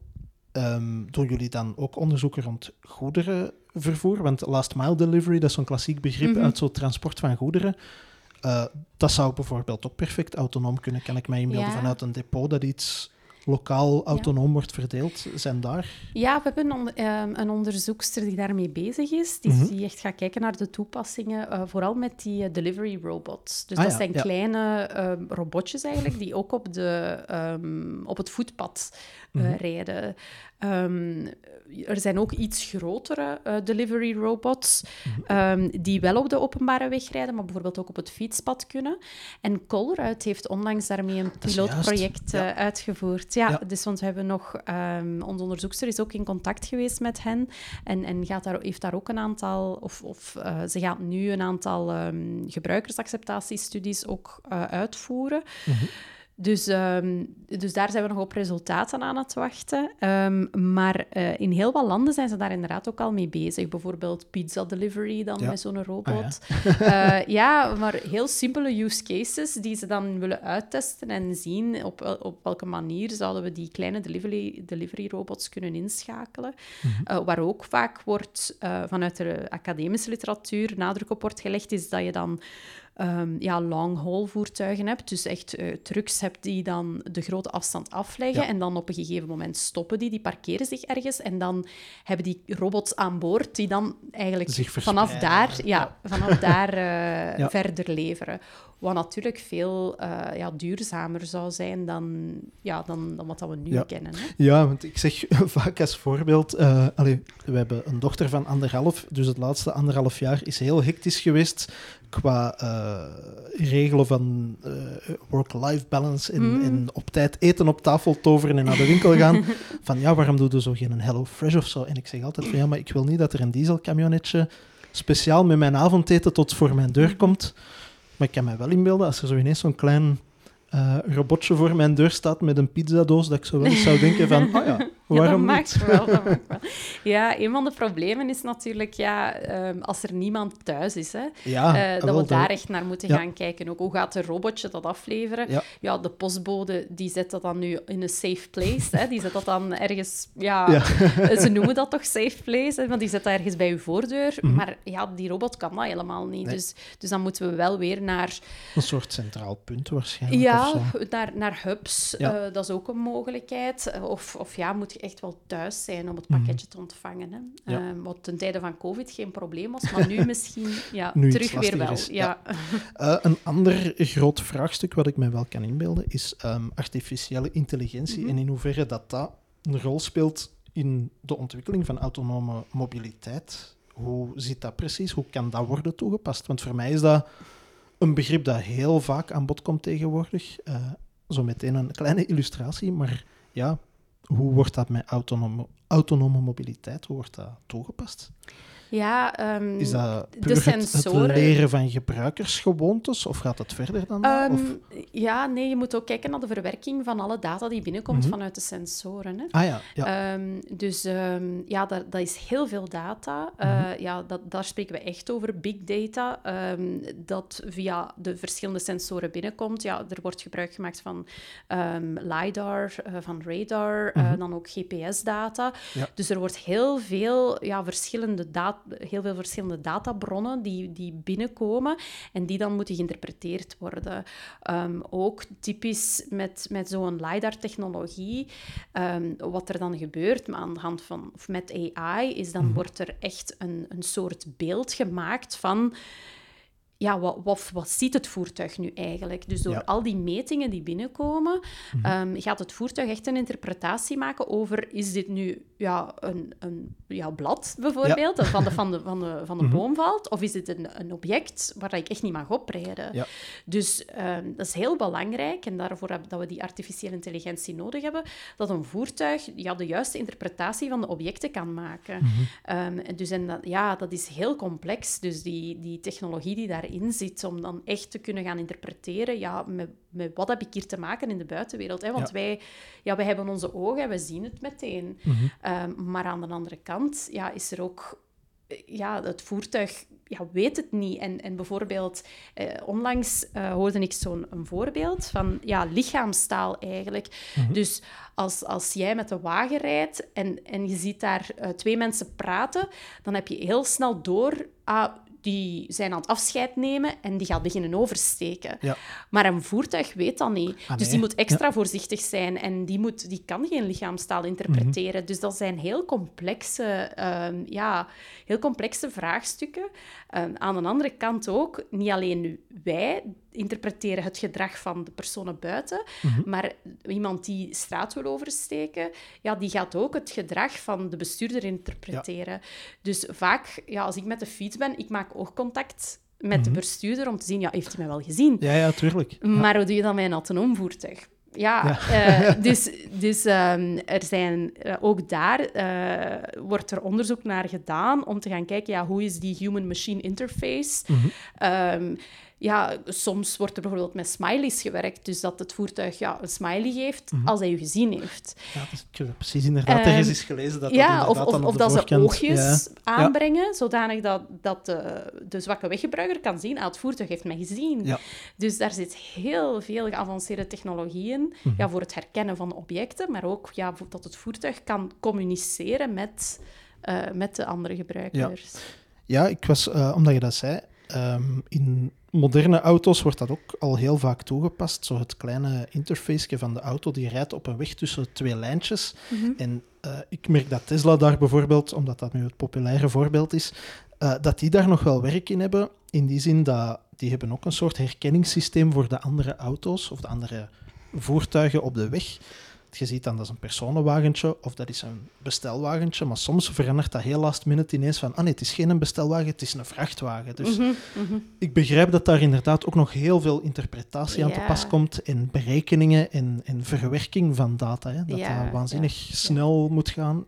Speaker 2: ehm, doen jullie dan ook onderzoeken rond goederenvervoer? Want last mile delivery, dat is zo'n klassiek begrip
Speaker 1: Mhm.
Speaker 2: uit zo'n transport van goederen. Eh, dat zou bijvoorbeeld ook perfect autonoom kunnen, kan ik mij inbeelden,
Speaker 1: Ja.
Speaker 2: vanuit een depot dat iets lokaal autonoom wordt verdeeld, zijn daar?
Speaker 1: Ja, we hebben een, ehm, een onderzoekster die daarmee bezig is, die,
Speaker 2: Mhm.
Speaker 1: die echt gaat kijken naar de toepassingen, eh, vooral met die eh, delivery robots. Dus
Speaker 2: Ah
Speaker 1: dat
Speaker 2: ja,
Speaker 1: zijn
Speaker 2: ja.
Speaker 1: kleine ehm, robotjes eigenlijk, die ook op, de, ehm, op het voetpad eh,
Speaker 2: Mhm.
Speaker 1: rijden. Ehm, er zijn ook iets grotere eh, delivery robots,
Speaker 2: Mhm.
Speaker 1: ehm, die wel op de openbare weg rijden, maar bijvoorbeeld ook op het fietspad kunnen. En Colruyt heeft onlangs daarmee een pilootproject
Speaker 2: ja.
Speaker 1: eh, uitgevoerd. Ja,
Speaker 2: Ja.
Speaker 1: dus want we hebben nog... ehm onze onderzoekster is ook in contact geweest met hen en, en gaat daar, heeft daar ook een aantal... Of, of ze gaat nu een aantal gebruikersacceptatiestudies ook uitvoeren.
Speaker 2: Mhm.
Speaker 1: Dus, ehm, dus daar zijn we nog op resultaten aan het wachten. Ehm, maar eh, in heel wat landen zijn ze daar inderdaad ook al mee bezig. Bijvoorbeeld pizza delivery dan
Speaker 2: Ja.
Speaker 1: met zo'n
Speaker 2: Ah,
Speaker 1: robot. ja. ja, maar heel simpele use cases die ze dan willen uittesten en zien op, op welke manier zouden we die kleine delivery, delivery robots kunnen inschakelen. Eh, waar ook vaak wordt eh, vanuit de academische literatuur nadruk op wordt gelegd, is dat je dan ehm, ja, long-haul voertuigen hebt. Dus echt eh, trucks hebt die dan de grote afstand afleggen
Speaker 2: Ja.
Speaker 1: en dan op een gegeven moment stoppen die, die parkeren zich ergens en dan hebben die robots aan boord die dan eigenlijk
Speaker 2: Zich
Speaker 1: vanaf daar, ja, vanaf daar eh,
Speaker 2: Ja.
Speaker 1: verder leveren. Wat natuurlijk veel eh, ja, duurzamer zou zijn dan, ja, dan, dan wat dat we nu
Speaker 2: Ja.
Speaker 1: kennen. Hè?
Speaker 2: Ja, want ik zeg vaak als voorbeeld, eh allee, we hebben een dochter van anderhalf, dus het laatste anderhalf jaar is heel hectisch geweest qua regelen van eh, work-life balance en,
Speaker 1: Mm.
Speaker 2: en op tijd eten op tafel toveren en naar de winkel gaan. van ja, waarom doe je zo geen Hello Fresh of zo? En ik zeg altijd van ja, maar ik wil niet dat er een dieselcamionnetje speciaal met mijn avondeten tot voor mijn deur komt. Maar ik kan mij wel inbeelden, als er zo ineens zo'n klein eh, robotje voor mijn deur staat met een pizzadoos, dat ik zo wel eens zou denken van, oh ja,
Speaker 1: ja, dat mag wel, dat mag wel. Ja, een van de problemen is natuurlijk ja, ehm, als er niemand thuis is. Hè,
Speaker 2: Ja,
Speaker 1: eh, dat
Speaker 2: wel,
Speaker 1: we daar echt naar moeten
Speaker 2: Ja.
Speaker 1: gaan kijken. Ook hoe gaat de robotje dat afleveren?
Speaker 2: Ja.
Speaker 1: de postbode die zet dat dan nu in een safe place. Hè? Die zet dat dan ergens... Ja. Ze noemen dat toch safe place, hè? want die zet dat ergens bij uw voordeur.
Speaker 2: Mhm.
Speaker 1: Maar ja, die robot kan dat helemaal niet.
Speaker 2: Nee.
Speaker 1: Dus, dus dan moeten we wel weer naar
Speaker 2: Een soort centraal punt waarschijnlijk.
Speaker 1: ja,
Speaker 2: of zo.
Speaker 1: naar, naar hubs, eh, dat is ook een mogelijkheid. Of, of ja, moet je echt wel thuis zijn om het
Speaker 2: Mhm.
Speaker 1: pakketje te ontvangen. Hè?
Speaker 2: Ja.
Speaker 1: Eh, wat ten tijde van COVID geen probleem was, maar nu misschien ja,
Speaker 2: Nu
Speaker 1: terug weer wel.
Speaker 2: is,
Speaker 1: Ja.
Speaker 2: Eh, een ander groot vraagstuk wat ik mij wel kan inbeelden is ehm, artificiële intelligentie
Speaker 1: Mhm.
Speaker 2: en in hoeverre dat dat een rol speelt in de ontwikkeling van autonome mobiliteit. Hoe zit dat precies? Hoe kan dat worden toegepast? Want voor mij is dat een begrip dat heel vaak aan bod komt tegenwoordig. Eh, zo meteen een kleine illustratie, maar ja, hoe wordt dat met autonome, autonome mobiliteit, hoe wordt dat toegepast?
Speaker 1: Ja, ehm,
Speaker 2: Is dat
Speaker 1: de
Speaker 2: puur het,
Speaker 1: sensoren-
Speaker 2: leren van gebruikersgewoontes of gaat het verder dan dat?
Speaker 1: Ehm, ja, nee, je moet ook kijken naar de verwerking van alle data die binnenkomt
Speaker 2: Mhm.
Speaker 1: vanuit de sensoren. Hè.
Speaker 2: Ah ja, ja.
Speaker 1: Ehm, dus ja, dat, dat is heel veel data. Eh,
Speaker 2: Mhm.
Speaker 1: ja, dat, daar spreken we echt over, big data, dat via de verschillende sensoren binnenkomt. Ja, er wordt gebruik gemaakt van LiDAR, eh, van radar, eh,
Speaker 2: Mhm.
Speaker 1: dan ook GPS-data.
Speaker 2: Ja.
Speaker 1: Dus er wordt heel veel, ja, verschillende, dat, heel veel verschillende databronnen die, die binnenkomen en die dan moeten geïnterpreteerd worden. Ehm, ook typisch met, met zo'n LiDAR-technologie, ehm, wat er dan gebeurt maar aan de hand van, of met AI, is dan
Speaker 2: Mhm.
Speaker 1: wordt er echt een, een soort beeld gemaakt van ja, wat, wat, wat ziet het voertuig nu eigenlijk? Dus door
Speaker 2: Ja.
Speaker 1: al die metingen die binnenkomen, ehm, gaat het voertuig echt een interpretatie maken over, is dit nu ja, een, een ja, blad bijvoorbeeld, dat van de, van de, van de, van de
Speaker 2: Mhm.
Speaker 1: boom valt, of is dit een, een object waar ik echt niet mag oprijden?
Speaker 2: Ja.
Speaker 1: Dus ehm, dat is heel belangrijk, en daarvoor heb- dat we die artificiële intelligentie nodig hebben, dat een voertuig ja, de juiste interpretatie van de objecten kan maken.
Speaker 2: Mhm.
Speaker 1: En dus en dat, ja, dat is heel complex. Dus die, die technologie die daarin zit, om dan echt te kunnen gaan interpreteren, ja, met, met wat heb ik hier te maken in de buitenwereld? Hè? Want
Speaker 2: Ja.
Speaker 1: wij, ja, wij hebben onze ogen en we zien het meteen.
Speaker 2: Mhm.
Speaker 1: Ehm, maar aan de andere kant ja, is er ook... eh, Ja, het voertuig ja, weet het niet. En, en bijvoorbeeld, eh, onlangs eh, hoorde ik zo'n voorbeeld van ja, lichaamstaal eigenlijk.
Speaker 2: Mhm.
Speaker 1: Dus als, als jij met de wagen rijdt en, en je ziet daar eh, twee mensen praten, dan heb je heel snel door... Ah, die zijn aan het afscheid nemen en die gaat beginnen oversteken.
Speaker 2: Ja.
Speaker 1: Maar een voertuig weet dat niet.
Speaker 2: Ah,
Speaker 1: Dus die moet extra voorzichtig zijn en die, moet, die kan geen lichaamstaal interpreteren.
Speaker 2: Mhm.
Speaker 1: Dus dat zijn heel complexe, ehm, ja, heel complexe vraagstukken. Ehm, aan de andere kant ook, niet alleen nu wij interpreteren het gedrag van de personen buiten,
Speaker 2: Mhm.
Speaker 1: maar iemand die straat wil oversteken, ja, die gaat ook het gedrag van de bestuurder interpreteren. Dus vaak, ja, als ik met de fiets ben, ik maak oogcontact met de bestuurder om te zien, ja, heeft hij mij wel gezien?
Speaker 2: Ja, ja, tuurlijk.
Speaker 1: Maar hoe doe je dat met een autonoom voertuig? Ja,
Speaker 2: Ja.
Speaker 1: eh, dus, dus ehm, er zijn eh, ook daar eh, wordt er onderzoek naar gedaan om te gaan kijken, ja, hoe is die human-machine interface?
Speaker 2: Mhm.
Speaker 1: Ehm, ja, soms wordt er bijvoorbeeld met smileys gewerkt, dus dat het voertuig ja, een smiley geeft
Speaker 2: Mhm.
Speaker 1: als hij je gezien heeft.
Speaker 2: Ja, ik heb precies inderdaad
Speaker 1: Ehm,
Speaker 2: ergens eens gelezen dat dat
Speaker 1: ja, of,
Speaker 2: inderdaad
Speaker 1: of, of dat ze oogjes
Speaker 2: Ja.
Speaker 1: aanbrengen, zodanig dat, dat de, de zwakke weggebruiker kan zien, ah, het voertuig heeft mij gezien.
Speaker 2: Ja.
Speaker 1: Dus daar zit heel veel geavanceerde technologie in,
Speaker 2: Mhm.
Speaker 1: ja, voor het herkennen van objecten, maar ook ja, dat het voertuig kan communiceren met, eh, met de andere gebruikers.
Speaker 2: Ja, ik was, eh, omdat je dat zei, ehm, in moderne auto's wordt dat ook al heel vaak toegepast. Zo het kleine interface van de auto die rijdt op een weg tussen twee lijntjes.
Speaker 1: Mhm.
Speaker 2: En eh, ik merk dat Tesla daar bijvoorbeeld, omdat dat nu het populaire voorbeeld is, eh, dat die daar nog wel werk in hebben. In die zin dat die hebben ook een soort herkenningssysteem voor de andere auto's of de andere voertuigen op de weg. Je ziet dan dat is een personenwagentje of dat is een bestelwagentje, maar soms verandert dat heel last minute ineens van ah nee, het is geen bestelwagen, het is een vrachtwagen. Dus
Speaker 1: Mhm, mhm.
Speaker 2: ik begrijp dat daar inderdaad ook nog heel veel interpretatie aan te pas komt en berekeningen en, en verwerking van data. Hè? Dat
Speaker 1: Ja,
Speaker 2: dat waanzinnig snel moet gaan.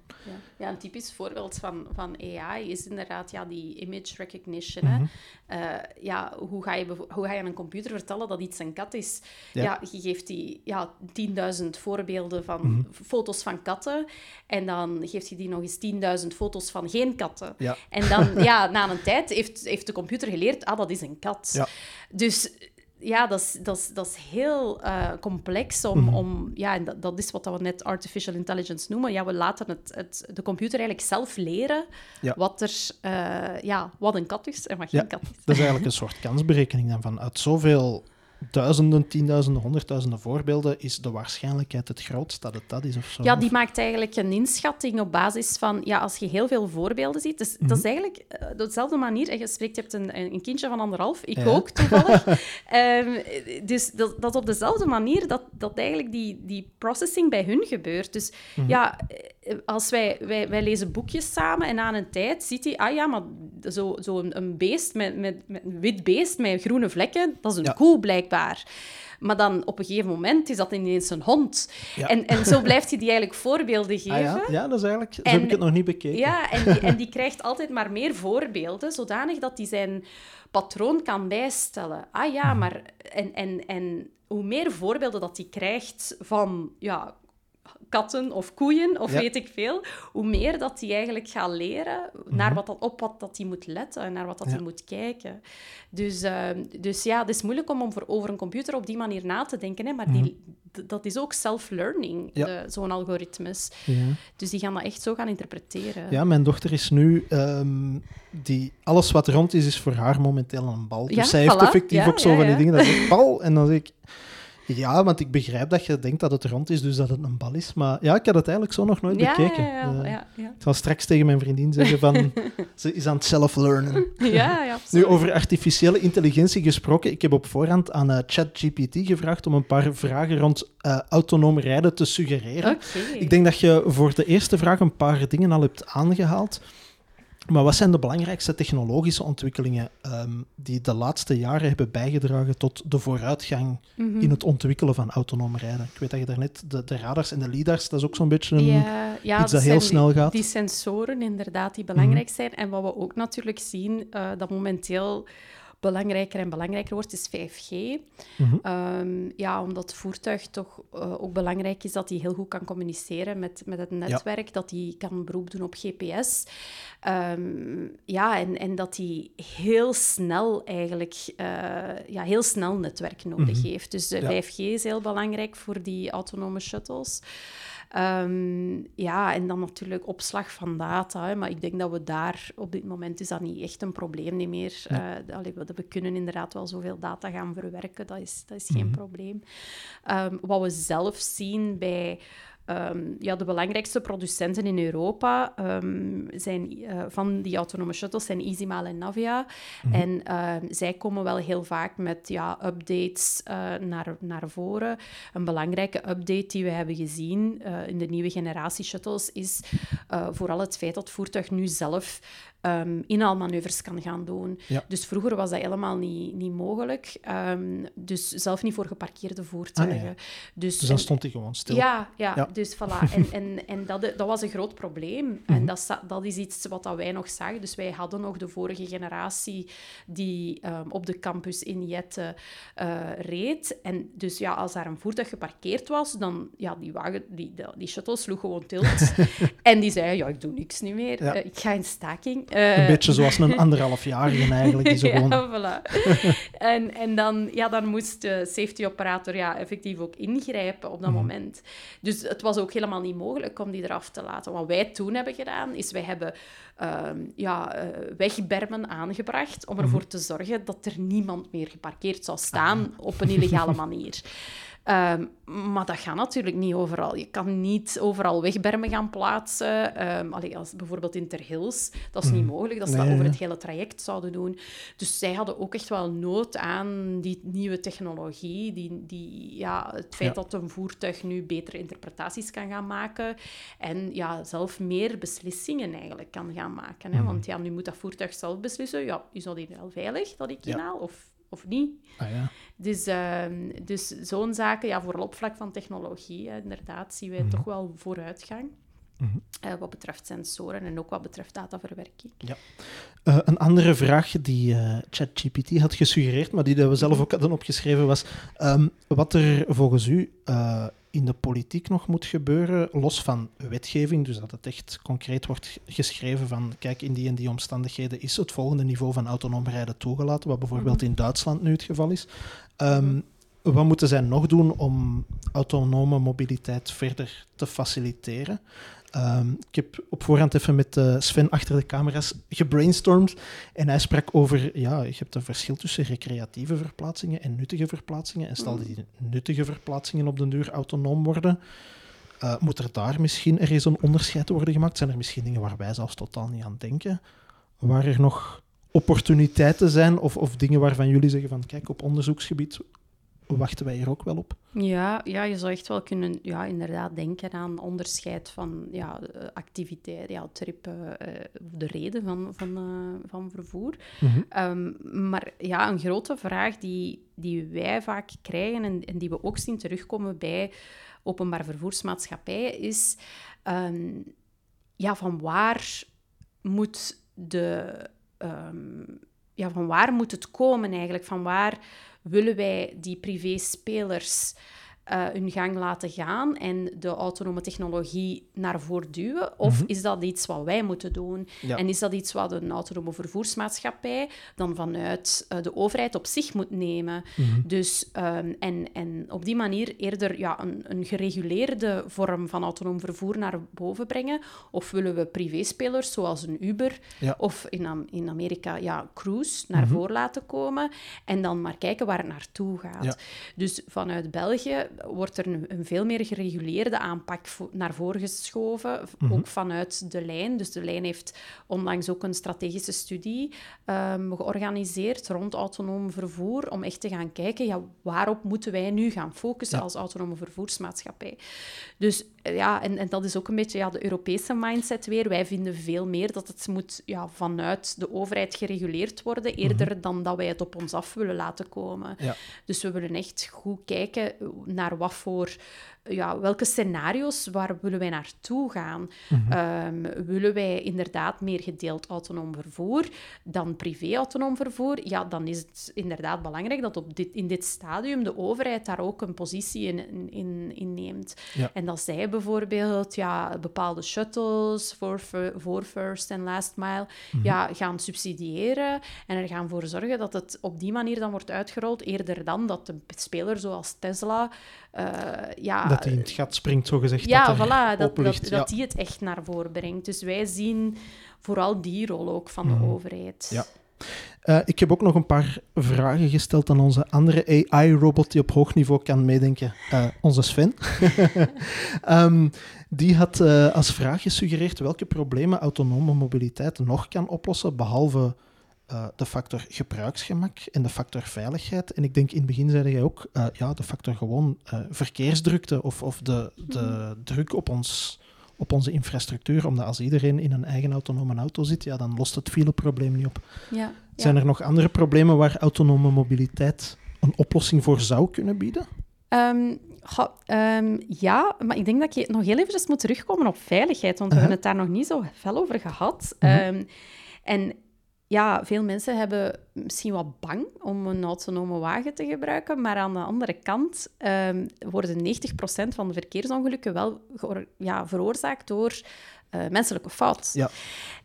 Speaker 1: Ja. een typisch voorbeeld van, van AI is inderdaad ja, die image recognition. hè.
Speaker 2: Mhm.
Speaker 1: Eh, ja, hoe, ga je, hoe ga je aan een computer vertellen dat iets een kat is?
Speaker 2: Ja.
Speaker 1: Ja. je geeft die ja, 10.000 voorbeelden van
Speaker 2: Mhm.
Speaker 1: foto's van katten en dan geeft je die nog eens 10.000 foto's van geen katten.
Speaker 2: Ja.
Speaker 1: En dan, ja, na een tijd heeft, heeft de computer geleerd, ah, dat is een kat.
Speaker 2: Ja.
Speaker 1: Dus ja, dat is, dat is, dat is heel eh, complex om...
Speaker 2: Mhm.
Speaker 1: om ja, en dat, dat is wat we net artificial intelligence noemen. Ja, we laten het, het, de computer eigenlijk zelf leren
Speaker 2: Ja.
Speaker 1: wat, er, eh, ja, wat een kat is en wat geen
Speaker 2: Ja.
Speaker 1: kat is.
Speaker 2: Dat is eigenlijk een soort kansberekening dan van uit zoveel duizenden, tienduizenden, honderdduizenden voorbeelden is de waarschijnlijkheid het grootst dat het dat is of zo.
Speaker 1: Ja, die maakt eigenlijk een inschatting op basis van... Ja, als je heel veel voorbeelden ziet... Dus, Dat is eigenlijk eh, op dezelfde manier... en Je spreekt, je hebt een, een kindje van anderhalf. Ik
Speaker 2: Ja.
Speaker 1: ook, toevallig. Ehm, dus dat, dat op dezelfde manier dat, dat eigenlijk die, die processing bij hun gebeurt. Dus ja, eh, als wij, wij, wij lezen boekjes samen en na een tijd ziet hij... Ah ja, maar zo'n zo een, een beest met, met, met een wit beest met groene vlekken, dat is een
Speaker 2: Ja.
Speaker 1: koe blijkbaar. Maar dan op een gegeven moment is dat ineens een hond.
Speaker 2: Ja.
Speaker 1: En, en zo blijft hij die eigenlijk voorbeelden geven.
Speaker 2: Ah ja? ja, dat is eigenlijk... Zo
Speaker 1: En-
Speaker 2: heb ik het nog niet bekeken.
Speaker 1: Ja, en die, en die krijgt altijd maar meer voorbeelden, zodanig dat hij zijn patroon kan bijstellen. Ah ja,
Speaker 2: Mhm.
Speaker 1: maar... En, en, en hoe meer voorbeelden dat hij krijgt van ja, katten of koeien of
Speaker 2: Ja.
Speaker 1: weet ik veel, hoe meer dat hij eigenlijk gaat leren naar wat dat, op wat dat hij moet letten en naar wat dat
Speaker 2: Mhm. Ja.
Speaker 1: hij moet kijken. Dus, ehm, dus ja, het is moeilijk om over, over een computer op die manier na te denken, hè, maar die, d- dat is ook self-learning,
Speaker 2: Mhm. Ja.
Speaker 1: zo'n algoritmes.
Speaker 2: Ja.
Speaker 1: Dus die gaan dat echt zo gaan interpreteren.
Speaker 2: Ja, mijn dochter is nu... ehm, die, alles wat rond is, is voor haar momenteel een bal. Dus zij heeft effectief ook zo van die dingen. Dat ik bal. En dan zeg ik... Ja, want ik begrijp dat je denkt dat het rond is, dus dat het een bal is. Maar ja, ik had het eigenlijk zo nog nooit
Speaker 1: ja,
Speaker 2: bekeken.
Speaker 1: Ja, ja,
Speaker 2: Eh,
Speaker 1: ja, ja.
Speaker 2: Ik zal straks tegen mijn vriendin zeggen van... ze is aan het self-learnen.
Speaker 1: ja, ja,
Speaker 2: Nu, over artificiële intelligentie gesproken. Ik heb op voorhand aan eh, ChatGPT gevraagd om een paar vragen rond eh, autonoom rijden te suggereren. Ik denk dat je voor de eerste vraag een paar dingen al hebt aangehaald. Maar wat zijn de belangrijkste technologische ontwikkelingen ehm, die de laatste jaren hebben bijgedragen tot de vooruitgang
Speaker 1: Mhm.
Speaker 2: in het ontwikkelen van autonoom rijden? Ik weet dat je daarnet de, de radars en de lidars, dat is ook zo'n beetje een...
Speaker 1: Ja, ja,
Speaker 2: iets dat heel snel gaat. Mhm.
Speaker 1: Die sensoren, inderdaad, die belangrijk zijn. En wat we ook natuurlijk zien, eh, dat momenteel belangrijker en belangrijker wordt, is 5G.
Speaker 2: Mhm.
Speaker 1: Ehm, ja, omdat het voertuig toch eh, ook belangrijk is dat hij heel goed kan communiceren met, met het netwerk, dat hij kan beroep doen op GPS. Ehm, ja, en, en dat hij heel snel eigenlijk eh, ja, heel snel netwerk nodig
Speaker 2: Mhm.
Speaker 1: heeft. Dus de
Speaker 2: Ja.
Speaker 1: 5G is heel belangrijk voor die autonome shuttles. Ehm, ja, en dan natuurlijk opslag van data. Hè, maar ik denk dat we daar op dit moment is dat niet echt een probleem niet meer. Ja. Uh, allee, we, we, kunnen inderdaad wel zoveel data gaan verwerken, dat is, dat is geen
Speaker 2: Mhm.
Speaker 1: probleem. Ehm, wat we zelf zien bij Um, ja, de belangrijkste producenten in Europa um, zijn, uh, van die autonome shuttles zijn EasyMail en Navia.
Speaker 2: Mhm.
Speaker 1: En uh, zij komen wel heel vaak met ja, updates uh, naar, naar voren. Een belangrijke update die we hebben gezien uh, in de nieuwe generatie shuttles is vooral het feit dat het voertuig nu zelf um, inhaalmanoeuvres kan gaan doen.
Speaker 2: Ja.
Speaker 1: Dus vroeger was dat helemaal niet, niet mogelijk. Um, dus zelf niet voor geparkeerde voertuigen.
Speaker 2: Ah, ja.
Speaker 1: dus,
Speaker 2: dus dan stond hij gewoon stil.
Speaker 1: Ja, ja,
Speaker 2: Ja.
Speaker 1: Dus voilà. En, en, en dat, dat was een groot probleem.
Speaker 2: Mhm.
Speaker 1: En dat, sta- dat is iets wat dat wij nog zagen. Dus wij hadden nog de vorige generatie die um, op de campus in Jette uh, reed. En dus ja, als daar een voertuig geparkeerd was, dan ja, die wagen, die, die, die shuttle sloeg gewoon tilt. en die zei, ja, ik doe niks niet meer.
Speaker 2: Ja.
Speaker 1: Uh, ik ga in staking.
Speaker 2: Een
Speaker 1: Uh,
Speaker 2: beetje zoals een anderhalfjarige eigenlijk. Die zo gewoon...
Speaker 1: ja, voilà. en, en dan, ja, dan moest de safety operator ja, effectief ook ingrijpen op dat
Speaker 2: Mhm.
Speaker 1: moment. Dus het was ook helemaal niet mogelijk om die eraf te laten. Wat wij toen hebben gedaan, is wij hebben ehm, ja, eh, wegbermen aangebracht om ervoor
Speaker 2: Mhm.
Speaker 1: te zorgen dat er niemand meer geparkeerd zou staan op een illegale manier. Ehm, maar dat gaat natuurlijk niet overal. Je kan niet overal wegbermen gaan plaatsen. Allee, als, bijvoorbeeld in Ter Hills, dat is niet mogelijk dat ze
Speaker 2: Nee,
Speaker 1: dat over het hele traject zouden doen. Dus zij hadden ook echt wel nood aan die nieuwe technologie. Die, die, ja, het feit
Speaker 2: Ja.
Speaker 1: dat een voertuig nu betere interpretaties kan gaan maken. En ja, zelf meer beslissingen eigenlijk kan gaan maken. Hè? Want ja, nu moet dat voertuig zelf beslissen. Ja, is dat hier wel veilig dat ik
Speaker 2: Ja.
Speaker 1: inhaal of, of niet?
Speaker 2: Ah, ja.
Speaker 1: Dus, ehm, dus zo'n zaken, ja, vooral op vlak van technologie, hè, inderdaad, zien wij
Speaker 2: Mhm.
Speaker 1: toch wel vooruitgang.
Speaker 2: Mhm.
Speaker 1: eh, wat betreft sensoren en ook wat betreft dataverwerking.
Speaker 2: Eh, een andere vraag die eh, ChatGPT had gesuggereerd, maar die we zelf ook hadden opgeschreven, was ehm, wat er volgens u in de politiek nog moet gebeuren, los van wetgeving, dus dat het echt concreet wordt geschreven van, kijk, in die en die omstandigheden is het volgende niveau van autonoom rijden toegelaten, wat bijvoorbeeld
Speaker 1: Mhm.
Speaker 2: in Duitsland nu het geval is. Ehm,
Speaker 1: Mhm.
Speaker 2: Wat moeten zij nog doen om autonome mobiliteit verder te faciliteren? Ehm, ik heb op voorhand even met eh, Sven achter de camera's gebrainstormd. En hij sprak over, ja, je hebt een verschil tussen recreatieve verplaatsingen en nuttige verplaatsingen. En stel
Speaker 1: Mm.
Speaker 2: die nuttige verplaatsingen op den duur autonoom worden, eh, moet er daar misschien er eens een onderscheid worden gemaakt? Zijn er misschien dingen waar wij zelfs totaal niet aan denken? Waar er nog opportuniteiten zijn of, of dingen waarvan jullie zeggen van, kijk, op onderzoeksgebied wachten wij hier ook wel op?
Speaker 1: Ja, ja, je zou echt wel kunnen ja, inderdaad denken aan onderscheid van ja, eh, activiteit, ja, trippen, eh, de reden van, van, eh, van vervoer. Ehm, maar ja, een grote vraag die, die wij vaak krijgen en, en die we ook zien terugkomen bij openbaar vervoersmaatschappijen is ehm, ja, van waar moet de ehm, ja, van waar moet het komen eigenlijk? Van waar willen wij die privé-spelers eh, hun gang laten gaan en de autonome technologie naar voren duwen? Of
Speaker 2: Mhm.
Speaker 1: is dat iets wat wij moeten doen?
Speaker 2: Ja.
Speaker 1: En is dat iets wat een autonome vervoersmaatschappij dan vanuit eh, de overheid op zich moet nemen?
Speaker 2: Mhm.
Speaker 1: Dus, ehm, en, en op die manier eerder ja, een, een gereguleerde vorm van autonoom vervoer naar boven brengen? Of willen we privéspelers zoals een Uber
Speaker 2: Ja.
Speaker 1: of in, in Amerika ja, Cruise naar
Speaker 2: Mhm.
Speaker 1: voren laten komen en dan maar kijken waar het naartoe gaat?
Speaker 2: Ja.
Speaker 1: Dus vanuit België wordt er een, een veel meer gereguleerde aanpak vo- naar voren geschoven, v-
Speaker 2: Mhm.
Speaker 1: ook vanuit de lijn. Dus de lijn heeft onlangs ook een strategische studie ehm, georganiseerd rond autonoom vervoer, om echt te gaan kijken, ja, waarop moeten wij nu gaan focussen
Speaker 2: Ja.
Speaker 1: als autonome vervoersmaatschappij. Dus eh, ja, en, en dat is ook een beetje ja, de Europese mindset weer. Wij vinden veel meer dat het moet ja, vanuit de overheid gereguleerd worden, eerder dan dat wij het op ons af willen laten komen.
Speaker 2: Ja.
Speaker 1: Dus we willen echt goed kijken naar wat voor, ja, welke scenario's, waar willen wij naartoe gaan? Ehm, willen wij inderdaad meer gedeeld autonoom vervoer dan privé-autonoom vervoer? Ja, dan is het inderdaad belangrijk dat op dit, in dit stadium de overheid daar ook een positie in, in, in, neemt.
Speaker 2: Ja.
Speaker 1: En dat zij bijvoorbeeld ja, bepaalde shuttles voor, voor first en last mile ja, gaan subsidiëren en er gaan voor zorgen dat het op die manier dan wordt uitgerold, eerder dan dat de speler zoals Tesla eh, ja,
Speaker 2: dat hij in het gat springt, zogezegd.
Speaker 1: Ja,
Speaker 2: dat
Speaker 1: voilà, dat, dat, die het echt naar voren brengt. Dus wij zien vooral die rol ook van de
Speaker 2: Mhm.
Speaker 1: overheid.
Speaker 2: Ja. Eh, ik heb ook nog een paar vragen gesteld aan onze andere AI-robot die op hoog niveau kan meedenken, eh, onze Sven. Ehm, die had eh, als vraag gesuggereerd welke problemen autonome mobiliteit nog kan oplossen, behalve eh, de factor gebruiksgemak en de factor veiligheid. En ik denk in het begin zei jij ook, eh, ja, de factor gewoon eh, verkeersdrukte of, of de, de druk op ons op onze infrastructuur, omdat als iedereen in een eigen autonome auto zit, ja, dan lost het fileprobleem niet op.
Speaker 1: Ja,
Speaker 2: Zijn
Speaker 1: ja.
Speaker 2: er nog andere problemen waar autonome mobiliteit een oplossing voor zou kunnen bieden?
Speaker 1: Ehm, ehm, ja, maar ik denk dat je nog heel even moet terugkomen op veiligheid, want we hebben het daar nog niet zo fel over gehad.
Speaker 2: Mhm.
Speaker 1: Ehm, en ja, veel mensen hebben misschien wat bang om een autonome wagen te gebruiken, maar aan de andere kant ehm, worden 90% van de verkeersongelukken wel ja, veroorzaakt door eh, menselijke fout.
Speaker 2: Ja.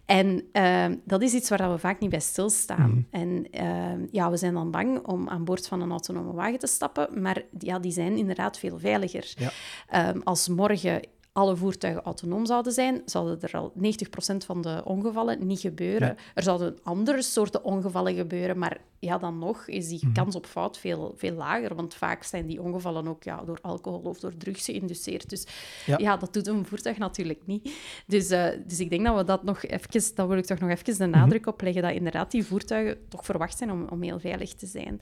Speaker 1: En ehm, dat is iets waar we vaak niet bij stilstaan.
Speaker 2: Mhm.
Speaker 1: En ehm, ja, we zijn dan bang om aan boord van een autonome wagen te stappen, maar ja, die zijn inderdaad veel veiliger.
Speaker 2: Ja.
Speaker 1: Als morgen alle voertuigen autonoom zouden zijn, zouden er al 90% van de ongevallen niet gebeuren. Er zouden andere soorten ongevallen gebeuren, maar ja, dan nog is die
Speaker 2: Mhm.
Speaker 1: kans op fout veel, veel lager, want vaak zijn die ongevallen ook ja, door alcohol of door drugs geïnduceerd. Dus
Speaker 2: Ja.
Speaker 1: ja, dat doet een voertuig natuurlijk niet. Dus, eh, dus ik denk dat we dat nog even, dat wil ik toch nog even de nadruk op leggen, dat inderdaad die voertuigen toch verwacht zijn om, om heel veilig te zijn.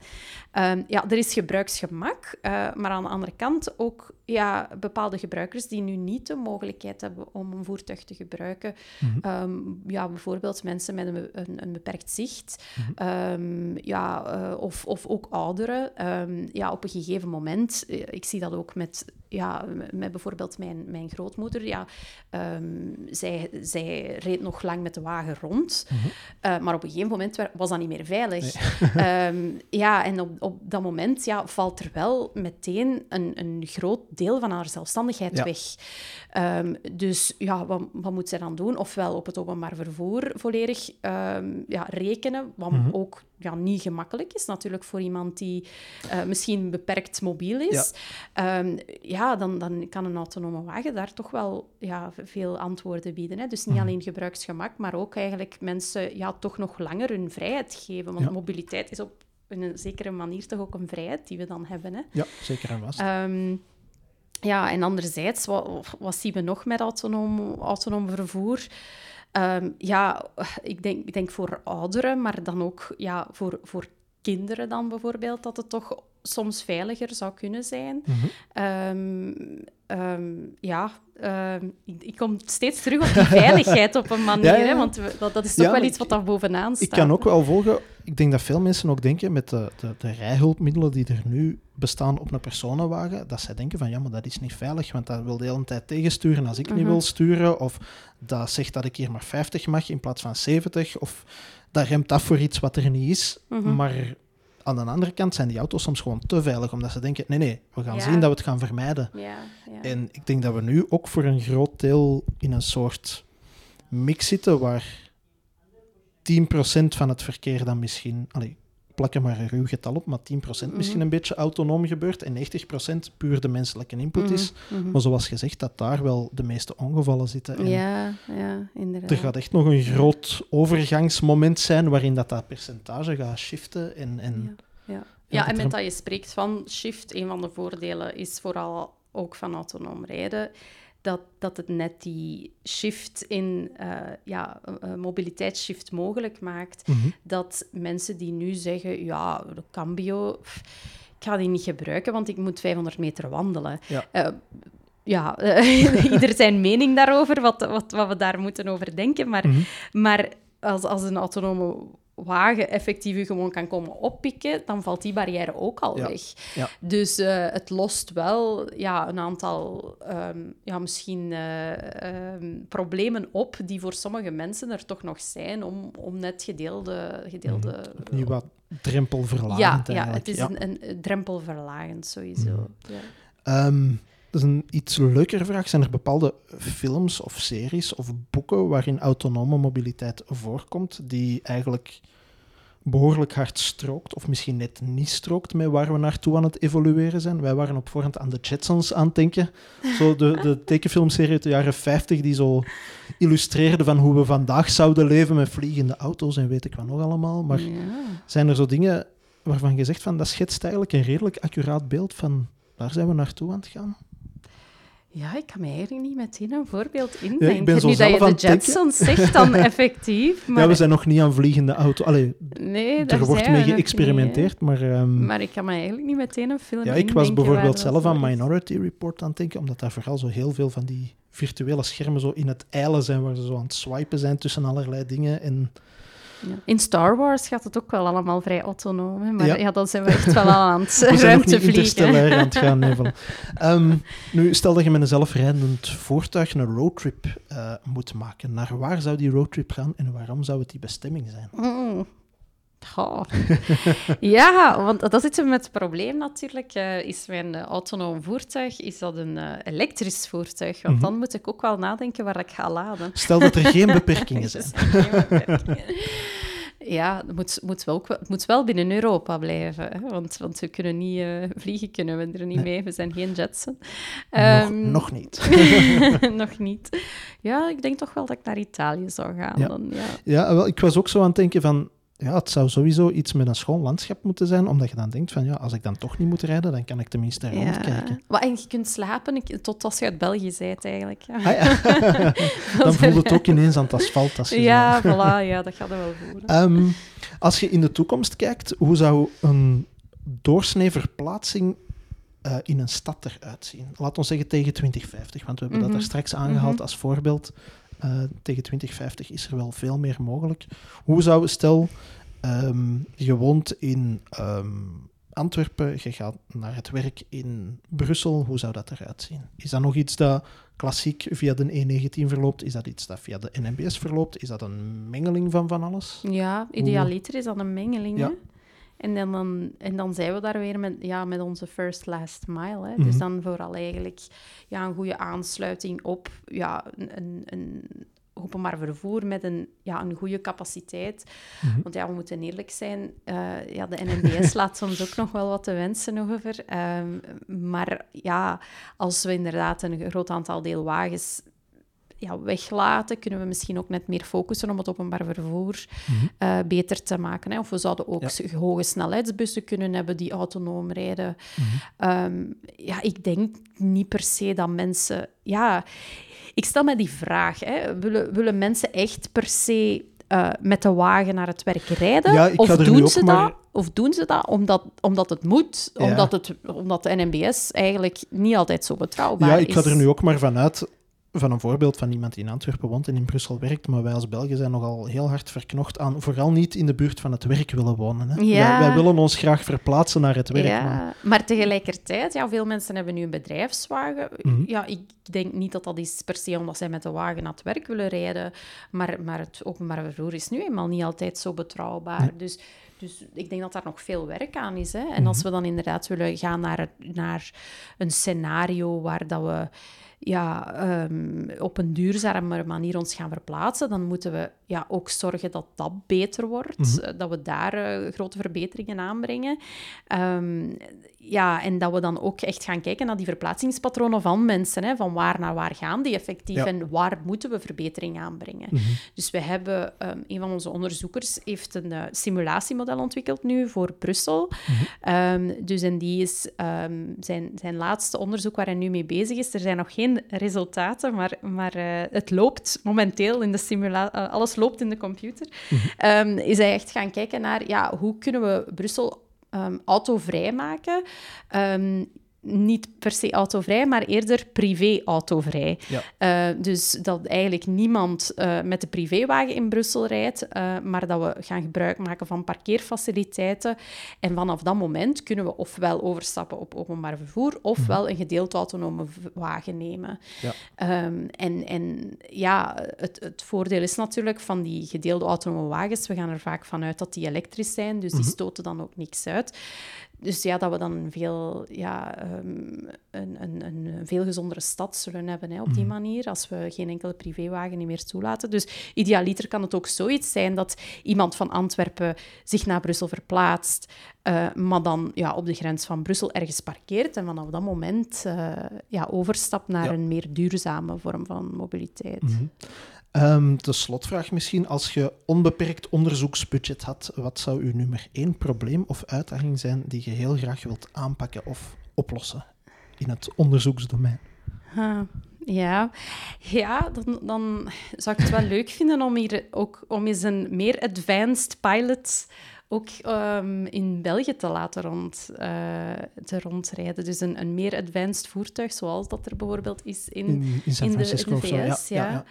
Speaker 1: Ehm, ja, er is gebruiksgemak, eh, maar aan de andere kant ook ja, bepaalde gebruikers die nu niet de mogelijkheid hebben om een voertuig te gebruiken.
Speaker 2: Mhm.
Speaker 1: Ehm, ja, bijvoorbeeld mensen met een, een, een beperkt zicht,
Speaker 2: Mhm.
Speaker 1: Ehm, ja, eh, of, of ook ouderen. Ehm, ja, op een gegeven moment, eh, ik zie dat ook met, ja, met bijvoorbeeld mijn, mijn grootmoeder. Ja, zij, zij reed nog lang met de wagen rond,
Speaker 2: Mhm.
Speaker 1: eh, maar op een gegeven moment wa- was dat niet meer veilig. Ja, en op, op dat moment ja, valt er wel meteen een, een groot deel van haar zelfstandigheid
Speaker 2: Ja.
Speaker 1: weg. Ehm, dus ja, wat, wat moet zij dan doen? Ofwel op het openbaar vervoer volledig ehm, ja, rekenen, wat
Speaker 2: Mhm.
Speaker 1: ook ja, niet gemakkelijk is natuurlijk voor iemand die eh, misschien beperkt mobiel is. Ja, ja dan, dan kan een autonome wagen daar toch wel ja, veel antwoorden bieden. Hè? Dus niet
Speaker 2: Mhm.
Speaker 1: alleen gebruiksgemak, maar ook eigenlijk mensen ja, toch nog langer hun vrijheid geven. Want
Speaker 2: Ja.
Speaker 1: mobiliteit is op een zekere manier toch ook een vrijheid die we dan hebben. Hè?
Speaker 2: Ja, zeker en vast.
Speaker 1: Ehm, ja, en anderzijds, wat, wat zien we nog met autonoom, autonoom vervoer? Ehm, ja, ik denk, ik denk voor ouderen, maar dan ook ja, voor, voor kinderen dan bijvoorbeeld, dat het toch soms veiliger zou kunnen zijn.
Speaker 2: Mhm.
Speaker 1: Ehm, ehm, ja, ehm, ik, ik kom steeds terug op die veiligheid op een manier,
Speaker 2: Ja, ja, ja.
Speaker 1: Hè, want we- dat, dat is toch
Speaker 2: Ja,
Speaker 1: wel iets wat daar bovenaan staat.
Speaker 2: Ik kan ook wel volgen. Ik denk dat veel mensen ook denken met de, de, de rijhulpmiddelen die er nu bestaan op een personenwagen, dat zij denken van ja, maar dat is niet veilig, want dat wil de hele tijd tegensturen als ik niet
Speaker 1: Mhm.
Speaker 2: wil sturen. Of dat zegt dat ik hier maar 50 mag in plaats van 70. Of dat remt af voor iets wat er niet is.
Speaker 1: Mhm.
Speaker 2: Maar aan de andere kant zijn die auto's soms gewoon te veilig, omdat ze denken, nee, nee, we gaan
Speaker 1: Ja.
Speaker 2: zien dat we het gaan vermijden.
Speaker 1: Ja, ja.
Speaker 2: En ik denk dat we nu ook voor een groot deel in een soort mix zitten waar 10% van het verkeer dan misschien, allee, plak er maar een ruw getal op, maar 10% misschien
Speaker 1: Mhm.
Speaker 2: een beetje autonoom gebeurt en 90% puur de menselijke input
Speaker 1: Mhm,
Speaker 2: is.
Speaker 1: mhm.
Speaker 2: Maar zoals gezegd, dat daar wel de meeste ongevallen zitten. En
Speaker 1: Ja, ja, inderdaad.
Speaker 2: er gaat echt nog een groot overgangsmoment zijn waarin dat, dat percentage gaat shiften. En, en,
Speaker 1: Ja, ja.
Speaker 2: Ja,
Speaker 1: en met dat je spreekt van shift, een van de voordelen is vooral ook van autonoom rijden, dat, dat het net die shift in, eh, ja, een mobiliteitsshift mogelijk maakt.
Speaker 2: Mhm.
Speaker 1: Dat mensen die nu zeggen, ja, de cambio, pff, ik ga die niet gebruiken, want ik moet 500 meter wandelen.
Speaker 2: Ja.
Speaker 1: Eh, ja, eh, ieder zijn mening daarover, wat, wat, wat we daar moeten over denken. Maar
Speaker 2: Mhm.
Speaker 1: maar als, als een autonome wagen effectief u gewoon kan komen oppikken, dan valt die barrière ook al
Speaker 2: Ja.
Speaker 1: weg.
Speaker 2: Ja.
Speaker 1: Dus eh, het lost wel ja, een aantal ehm, ja, misschien eh, ehm, problemen op die voor sommige mensen er toch nog zijn om, om net gedeelde... gedeelde
Speaker 2: Nu wat drempelverlagend
Speaker 1: ja, ja, het is
Speaker 2: Ja.
Speaker 1: Een, een, drempelverlagend sowieso. Ja.
Speaker 2: Ehm, dat is een iets leukere vraag. Zijn er bepaalde films of series of boeken waarin autonome mobiliteit voorkomt, die eigenlijk behoorlijk hard strookt, of misschien net niet strookt met waar we naartoe aan het evolueren zijn. Wij waren op voorhand aan de Jetsons aan het denken. Zo de, de tekenfilmserie uit de jaren 50 die zo illustreerde van hoe we vandaag zouden leven met vliegende auto's en weet ik wat nog allemaal. Maar
Speaker 1: Ja.
Speaker 2: zijn er zo dingen waarvan je zegt van dat schetst eigenlijk een redelijk accuraat beeld van daar zijn we naartoe aan het gaan?
Speaker 1: Ja, ik kan me eigenlijk niet meteen een voorbeeld indenken.
Speaker 2: ben zo
Speaker 1: nu dat
Speaker 2: zelf
Speaker 1: je
Speaker 2: aan
Speaker 1: de. Jetsons zegt, dan effectief. Maar
Speaker 2: Ja, we zijn nog niet aan vliegende auto. Allee,
Speaker 1: nee, daar
Speaker 2: er wordt mee geëxperimenteerd, maar...
Speaker 1: niet,
Speaker 2: ehm,
Speaker 1: Maar ik kan me eigenlijk niet meteen een film
Speaker 2: Ja, ik was bijvoorbeeld
Speaker 1: dat
Speaker 2: zelf aan. Minority Report aan het denken, omdat daar vooral zo heel veel van die virtuele schermen zo in het eilen zijn, waar ze zo aan het swipen zijn tussen allerlei dingen. En
Speaker 1: Ja. In Star Wars gaat het ook wel allemaal vrij autonoom, hè, maar
Speaker 2: Ja.
Speaker 1: ja. dan zijn we echt wel aan het
Speaker 2: we zijn nog niet
Speaker 1: ruimtevliegen.
Speaker 2: interstellair aan het gaan. Nee, voilà. Ehm, nu, stel dat je met een zelfrijdend voertuig een roadtrip eh, moet maken. Naar waar zou die roadtrip gaan en waarom zou het die bestemming zijn?
Speaker 1: Mm. Ja, want dat is met het probleem natuurlijk. eh, is mijn autonoom voertuig is dat een eh, elektrisch voertuig? Want
Speaker 2: Mhm.
Speaker 1: dan moet ik ook wel nadenken waar ik ga laden.
Speaker 2: Stel dat er geen beperkingen zijn.
Speaker 1: Geen beperkingen. Ja, het moet, moet wel, het moet wel binnen Europa blijven. Hè? Want, want we kunnen niet eh, vliegen, kunnen we er niet
Speaker 2: Nee.
Speaker 1: mee. We zijn geen Jetson.
Speaker 2: Nog,
Speaker 1: Ehm,
Speaker 2: nog niet.
Speaker 1: nog niet. Ja, ik denk toch wel dat ik naar Italië zou gaan.
Speaker 2: Ja.
Speaker 1: Dan, ja.
Speaker 2: Ja, wel, ik was ook zo aan het denken van... Ja, het zou sowieso iets met een schoon landschap moeten zijn, omdat je dan denkt van, ja, als ik dan toch niet moet rijden, dan kan ik tenminste rondkijken.
Speaker 1: Maar, en je kunt slapen tot als je uit België bent, eigenlijk. Ja,
Speaker 2: Ah, ja. dan voelt het ook ineens aan het asfalt. Als je zo-
Speaker 1: Ja, voilà, ja, dat gaat er wel voelen.
Speaker 2: Ehm, als je in de toekomst kijkt, hoe zou een doorsnee verplaatsing eh, in een stad eruit zien? Laat ons zeggen tegen 2050, want we hebben
Speaker 1: Mhm.
Speaker 2: dat er straks aangehaald
Speaker 1: Mhm.
Speaker 2: als voorbeeld. Eh, tegen 2050 is er wel veel meer mogelijk. Hoe zou, stel, ehm, je woont in ehm, Antwerpen, je gaat naar het werk in Brussel, hoe zou dat eruit zien? Is dat nog iets dat klassiek via de E19 verloopt? Is dat iets dat via de NMBS verloopt? Is dat een mengeling van van alles?
Speaker 1: Ja, idealiter is dat een mengeling.
Speaker 2: Ja.
Speaker 1: Hè? En dan, dan, en dan zijn we daar weer met, ja, met onze first last mile. Hè?
Speaker 2: Mhm.
Speaker 1: Dus dan vooral eigenlijk ja, een goede aansluiting op ja, een, een, een openbaar vervoer met een, ja, een goede capaciteit.
Speaker 2: Mhm.
Speaker 1: Want ja, we moeten eerlijk zijn, eh, ja, de NMBS laat soms ook nog wel wat te wensen over. Ehm, maar ja, als we inderdaad een groot aantal deelwagens ja, weglaten, kunnen we misschien ook net meer focussen om het openbaar vervoer eh, beter te maken. Hè. Of we zouden ook
Speaker 2: Ja.
Speaker 1: hoge snelheidsbussen kunnen hebben die autonoom rijden.
Speaker 2: Mhm.
Speaker 1: Ehm, ja, ik denk niet per se dat mensen... Ja, ik stel me die vraag. Hè. Willen, willen mensen echt per se eh, met de wagen naar het werk rijden?
Speaker 2: Ja,
Speaker 1: of, doen ze
Speaker 2: maar-
Speaker 1: dat, of doen ze dat omdat, omdat het moet?
Speaker 2: Ja.
Speaker 1: Omdat, het, omdat de NMBS eigenlijk niet altijd zo betrouwbaar
Speaker 2: Ja,
Speaker 1: is?
Speaker 2: ik ga er nu ook maar vanuit van een voorbeeld van iemand die in Antwerpen woont en in Brussel werkt, maar wij als Belgen zijn nogal heel hard verknocht aan vooral niet in de buurt van het werk willen wonen. Hè.
Speaker 1: Ja.
Speaker 2: Wij, wij willen ons graag verplaatsen naar het werk.
Speaker 1: Ja,
Speaker 2: maar-
Speaker 1: maar tegelijkertijd, ja, veel mensen hebben nu een bedrijfswagen.
Speaker 2: Mhm.
Speaker 1: Ja, ik denk niet dat dat is per se omdat zij met de wagen naar het werk willen rijden, maar, maar het openbaar vervoer is nu eenmaal niet altijd zo betrouwbaar.
Speaker 2: Nee.
Speaker 1: Dus, dus ik denk dat daar nog veel werk aan is. Hè? En
Speaker 2: Mhm.
Speaker 1: als we dan inderdaad willen gaan naar, naar een scenario waar dat we ja, ehm, op een duurzamere manier ons gaan verplaatsen, dan moeten we ja, ook zorgen dat dat beter wordt,
Speaker 2: Mhm.
Speaker 1: eh, dat we daar eh, grote verbeteringen aanbrengen. Ehm, ja, en dat we dan ook echt gaan kijken naar die verplaatsingspatronen van mensen, hè, van waar naar waar gaan die effectief
Speaker 2: Ja.
Speaker 1: en waar moeten we verbetering aanbrengen.
Speaker 2: Mhm.
Speaker 1: Dus we hebben, ehm, een van onze onderzoekers heeft een eh, simulatiemodel ontwikkeld nu voor Brussel.
Speaker 2: Mhm.
Speaker 1: Ehm, dus en die is zijn, zijn laatste onderzoek waar hij nu mee bezig is. Er zijn nog geen resultaten, maar, maar het loopt momenteel in de simulatie. alles loopt in de computer.
Speaker 2: Mhm.
Speaker 1: Ehm, is hij echt gaan kijken naar ja, hoe kunnen we Brussel ehm autovrij maken. Ehm, niet per se autovrij, maar eerder privé-autovrij.
Speaker 2: Ja.
Speaker 1: Eh, dus dat eigenlijk niemand eh, met de privéwagen in Brussel rijdt, eh, maar dat we gaan gebruik maken van parkeerfaciliteiten. En vanaf dat moment kunnen we ofwel overstappen op openbaar vervoer, ofwel een gedeeld autonome wagen nemen.
Speaker 2: Ja.
Speaker 1: Ehm, en, en ja, het, het voordeel is natuurlijk van die gedeelde autonome wagens, we gaan er vaak vanuit dat die elektrisch zijn, dus die
Speaker 2: Mhm.
Speaker 1: stoten dan ook niks uit. Dus ja, dat we dan veel, ja, ehm, een, een, een veel gezondere stad zullen hebben hè, op die
Speaker 2: Mhm.
Speaker 1: manier, als we geen enkele privéwagen niet meer toelaten. Dus idealiter kan het ook zoiets zijn dat iemand van Antwerpen zich naar Brussel verplaatst, eh, maar dan ja, op de grens van Brussel ergens parkeert en vanaf dat moment eh, ja, overstapt naar
Speaker 2: Ja.
Speaker 1: een meer duurzame vorm van mobiliteit.
Speaker 2: Mhm. Ehm, de slotvraag misschien. Als je onbeperkt onderzoeksbudget had, wat zou uw nummer één probleem of uitdaging zijn die je heel graag wilt aanpakken of oplossen in het onderzoeksdomein?
Speaker 1: Ah, ja, ja dan, dan zou ik het wel leuk vinden om hier ook om eens een meer advanced pilot ook ehm, in België te laten rond, eh, te rondrijden. Dus een, een meer advanced voertuig, zoals dat er bijvoorbeeld is in,
Speaker 2: In, in San
Speaker 1: in de, in de
Speaker 2: of zo? Ja,
Speaker 1: VS.
Speaker 2: ja,
Speaker 1: ja.
Speaker 2: ja.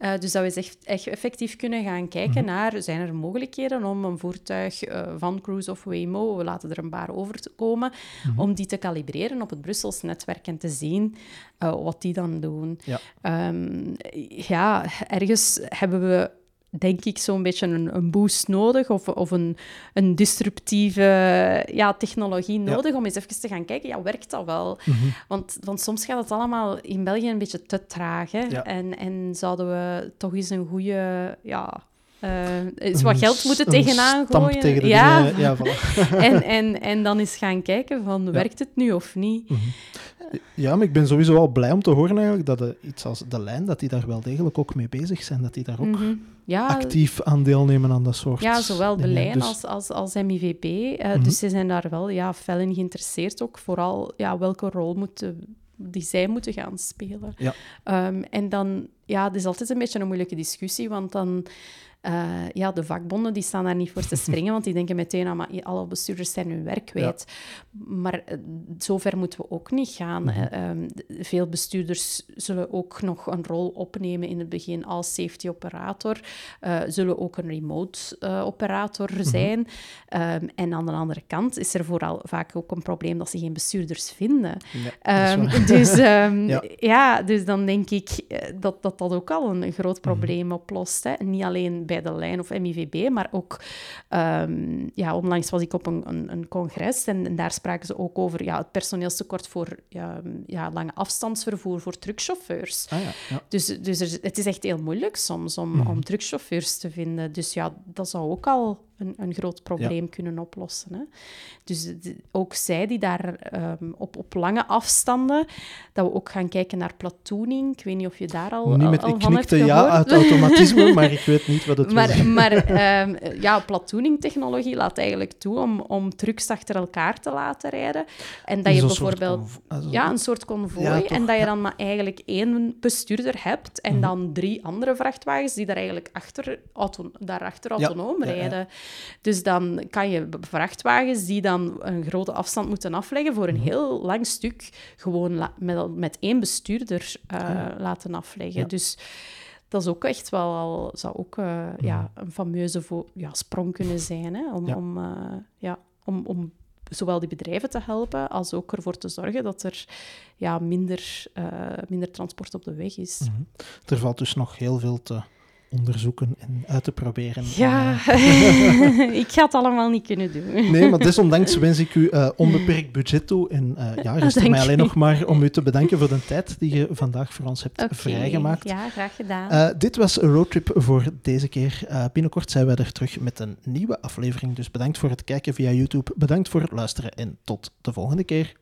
Speaker 1: Eh, dus dat we eens echt, echt effectief kunnen gaan kijken
Speaker 2: Mhm.
Speaker 1: naar, zijn er mogelijkheden om een voertuig eh, van Cruise of Waymo, we laten er een paar over te komen,
Speaker 2: Mhm.
Speaker 1: om die te kalibreren op het Brussels netwerk en te zien eh, wat die dan doen.
Speaker 2: Ja.
Speaker 1: Ehm, ja, ergens hebben we denk ik zo'n beetje een, een boost nodig of, of een, een disruptieve ja, technologie
Speaker 2: Ja.
Speaker 1: nodig om eens even te gaan kijken, ja, werkt dat wel?
Speaker 2: Mhm.
Speaker 1: Want, want soms gaat het allemaal in België een beetje te traag. Hè?
Speaker 2: Ja.
Speaker 1: En, en zouden we toch eens een goede... Ja, eh, eens
Speaker 2: Een
Speaker 1: wat geld moeten tegenaan
Speaker 2: stamp
Speaker 1: gooien.
Speaker 2: tegen de
Speaker 1: ja.
Speaker 2: dingen, ja, voilà.
Speaker 1: en, en, en dan eens gaan kijken van, werkt het nu of niet?
Speaker 2: Mhm. Ja, maar ik ben sowieso wel blij om te horen eigenlijk dat de, iets als de lijn, dat die daar wel degelijk ook mee bezig zijn, dat die daar ook
Speaker 1: Mhm. ja,
Speaker 2: actief aan deelnemen aan dat soort
Speaker 1: Ja, zowel de lijn
Speaker 2: Dus-
Speaker 1: als, als, als MIVB. eh,
Speaker 2: Mhm.
Speaker 1: Dus ze zijn daar wel ja, fel in geïnteresseerd ook. Vooral ja, welke rol moeten, die zij moeten gaan spelen.
Speaker 2: Ja.
Speaker 1: Ehm, en dan, ja, het is altijd een beetje een moeilijke discussie, want dan... eh, ja, de vakbonden die staan daar niet voor te springen, want die denken meteen, ah, maar alle bestuurders zijn hun werk kwijt. Maar eh, zover moeten we ook niet gaan.
Speaker 2: Mhm.
Speaker 1: Eh, ehm, veel bestuurders zullen ook nog een rol opnemen in het begin als safety operator, zullen ook een remote operator
Speaker 2: Mhm.
Speaker 1: zijn. Ehm, en aan de andere kant is er vooral vaak ook een probleem dat ze geen bestuurders vinden.
Speaker 2: Ja,
Speaker 1: Ehm, dus,
Speaker 2: Ja.
Speaker 1: ja. dus dan denk ik dat, dat dat ook al een groot probleem oplost. Hè. Niet alleen bij de lijn of MIVB, maar ook... ehm, ja, onlangs was ik op een, een, een congres en, en daar spraken ze ook over ja, het personeelstekort voor ja, ja, lange afstandsvervoer voor truckchauffeurs.
Speaker 2: Ah, ja, ja.
Speaker 1: Dus, dus er- het is echt heel moeilijk soms om,
Speaker 2: Mhm.
Speaker 1: om truckchauffeurs te vinden. Dus ja, dat zou ook al een, een groot probleem kunnen oplossen. Hè? Dus de- ook zij die daar ehm, op, op lange afstanden, dat we ook gaan kijken naar platooning. Ik weet niet of je daar al,
Speaker 2: Niet met,
Speaker 1: al
Speaker 2: ik
Speaker 1: van hebt
Speaker 2: knikte ja uit automatisme, maar ik weet niet wat het wil
Speaker 1: Maar, ehm, ja, platooning-technologie laat eigenlijk toe om, om trucks achter elkaar te laten rijden. En dat je bijvoorbeeld...
Speaker 2: convo- ah,
Speaker 1: Ja, een soort.
Speaker 2: Ja, toch,
Speaker 1: en dat je dan maar eigenlijk één bestuurder hebt en
Speaker 2: Mhm.
Speaker 1: dan drie andere vrachtwagens die daar eigenlijk achter, auto, daarachter autonoom
Speaker 2: ja, ja.
Speaker 1: Dus dan kan je vrachtwagens die dan een grote afstand moeten afleggen voor een
Speaker 2: Mhm.
Speaker 1: heel lang stuk gewoon met, met één bestuurder eh,
Speaker 2: ja.
Speaker 1: laten afleggen.
Speaker 2: Ja.
Speaker 1: Dus dat is ook echt wel al, zou ook eh, ja,
Speaker 2: Mhm.
Speaker 1: een fameuze ja, sprong kunnen zijn hè, om,
Speaker 2: Ja.
Speaker 1: om, eh, ja, om, om zowel die bedrijven te helpen als ook ervoor te zorgen dat er ja, minder, minder transport op de weg is.
Speaker 2: Mhm. Er valt dus nog heel veel te onderzoeken en uit te proberen.
Speaker 1: Ja,
Speaker 2: eh,
Speaker 1: ik ga het allemaal niet kunnen doen.
Speaker 2: Nee, maar desondanks wens ik u eh, onbeperkt budget toe. En eh, ja, rest mij alleen nog maar om u te bedanken voor de tijd die je vandaag voor ons hebt vrijgemaakt.
Speaker 1: Ja, graag gedaan.
Speaker 2: Dit was een roadtrip voor deze keer. Binnenkort zijn wij er terug met een nieuwe aflevering. Dus bedankt voor het kijken via YouTube. Bedankt voor het luisteren en tot de volgende keer.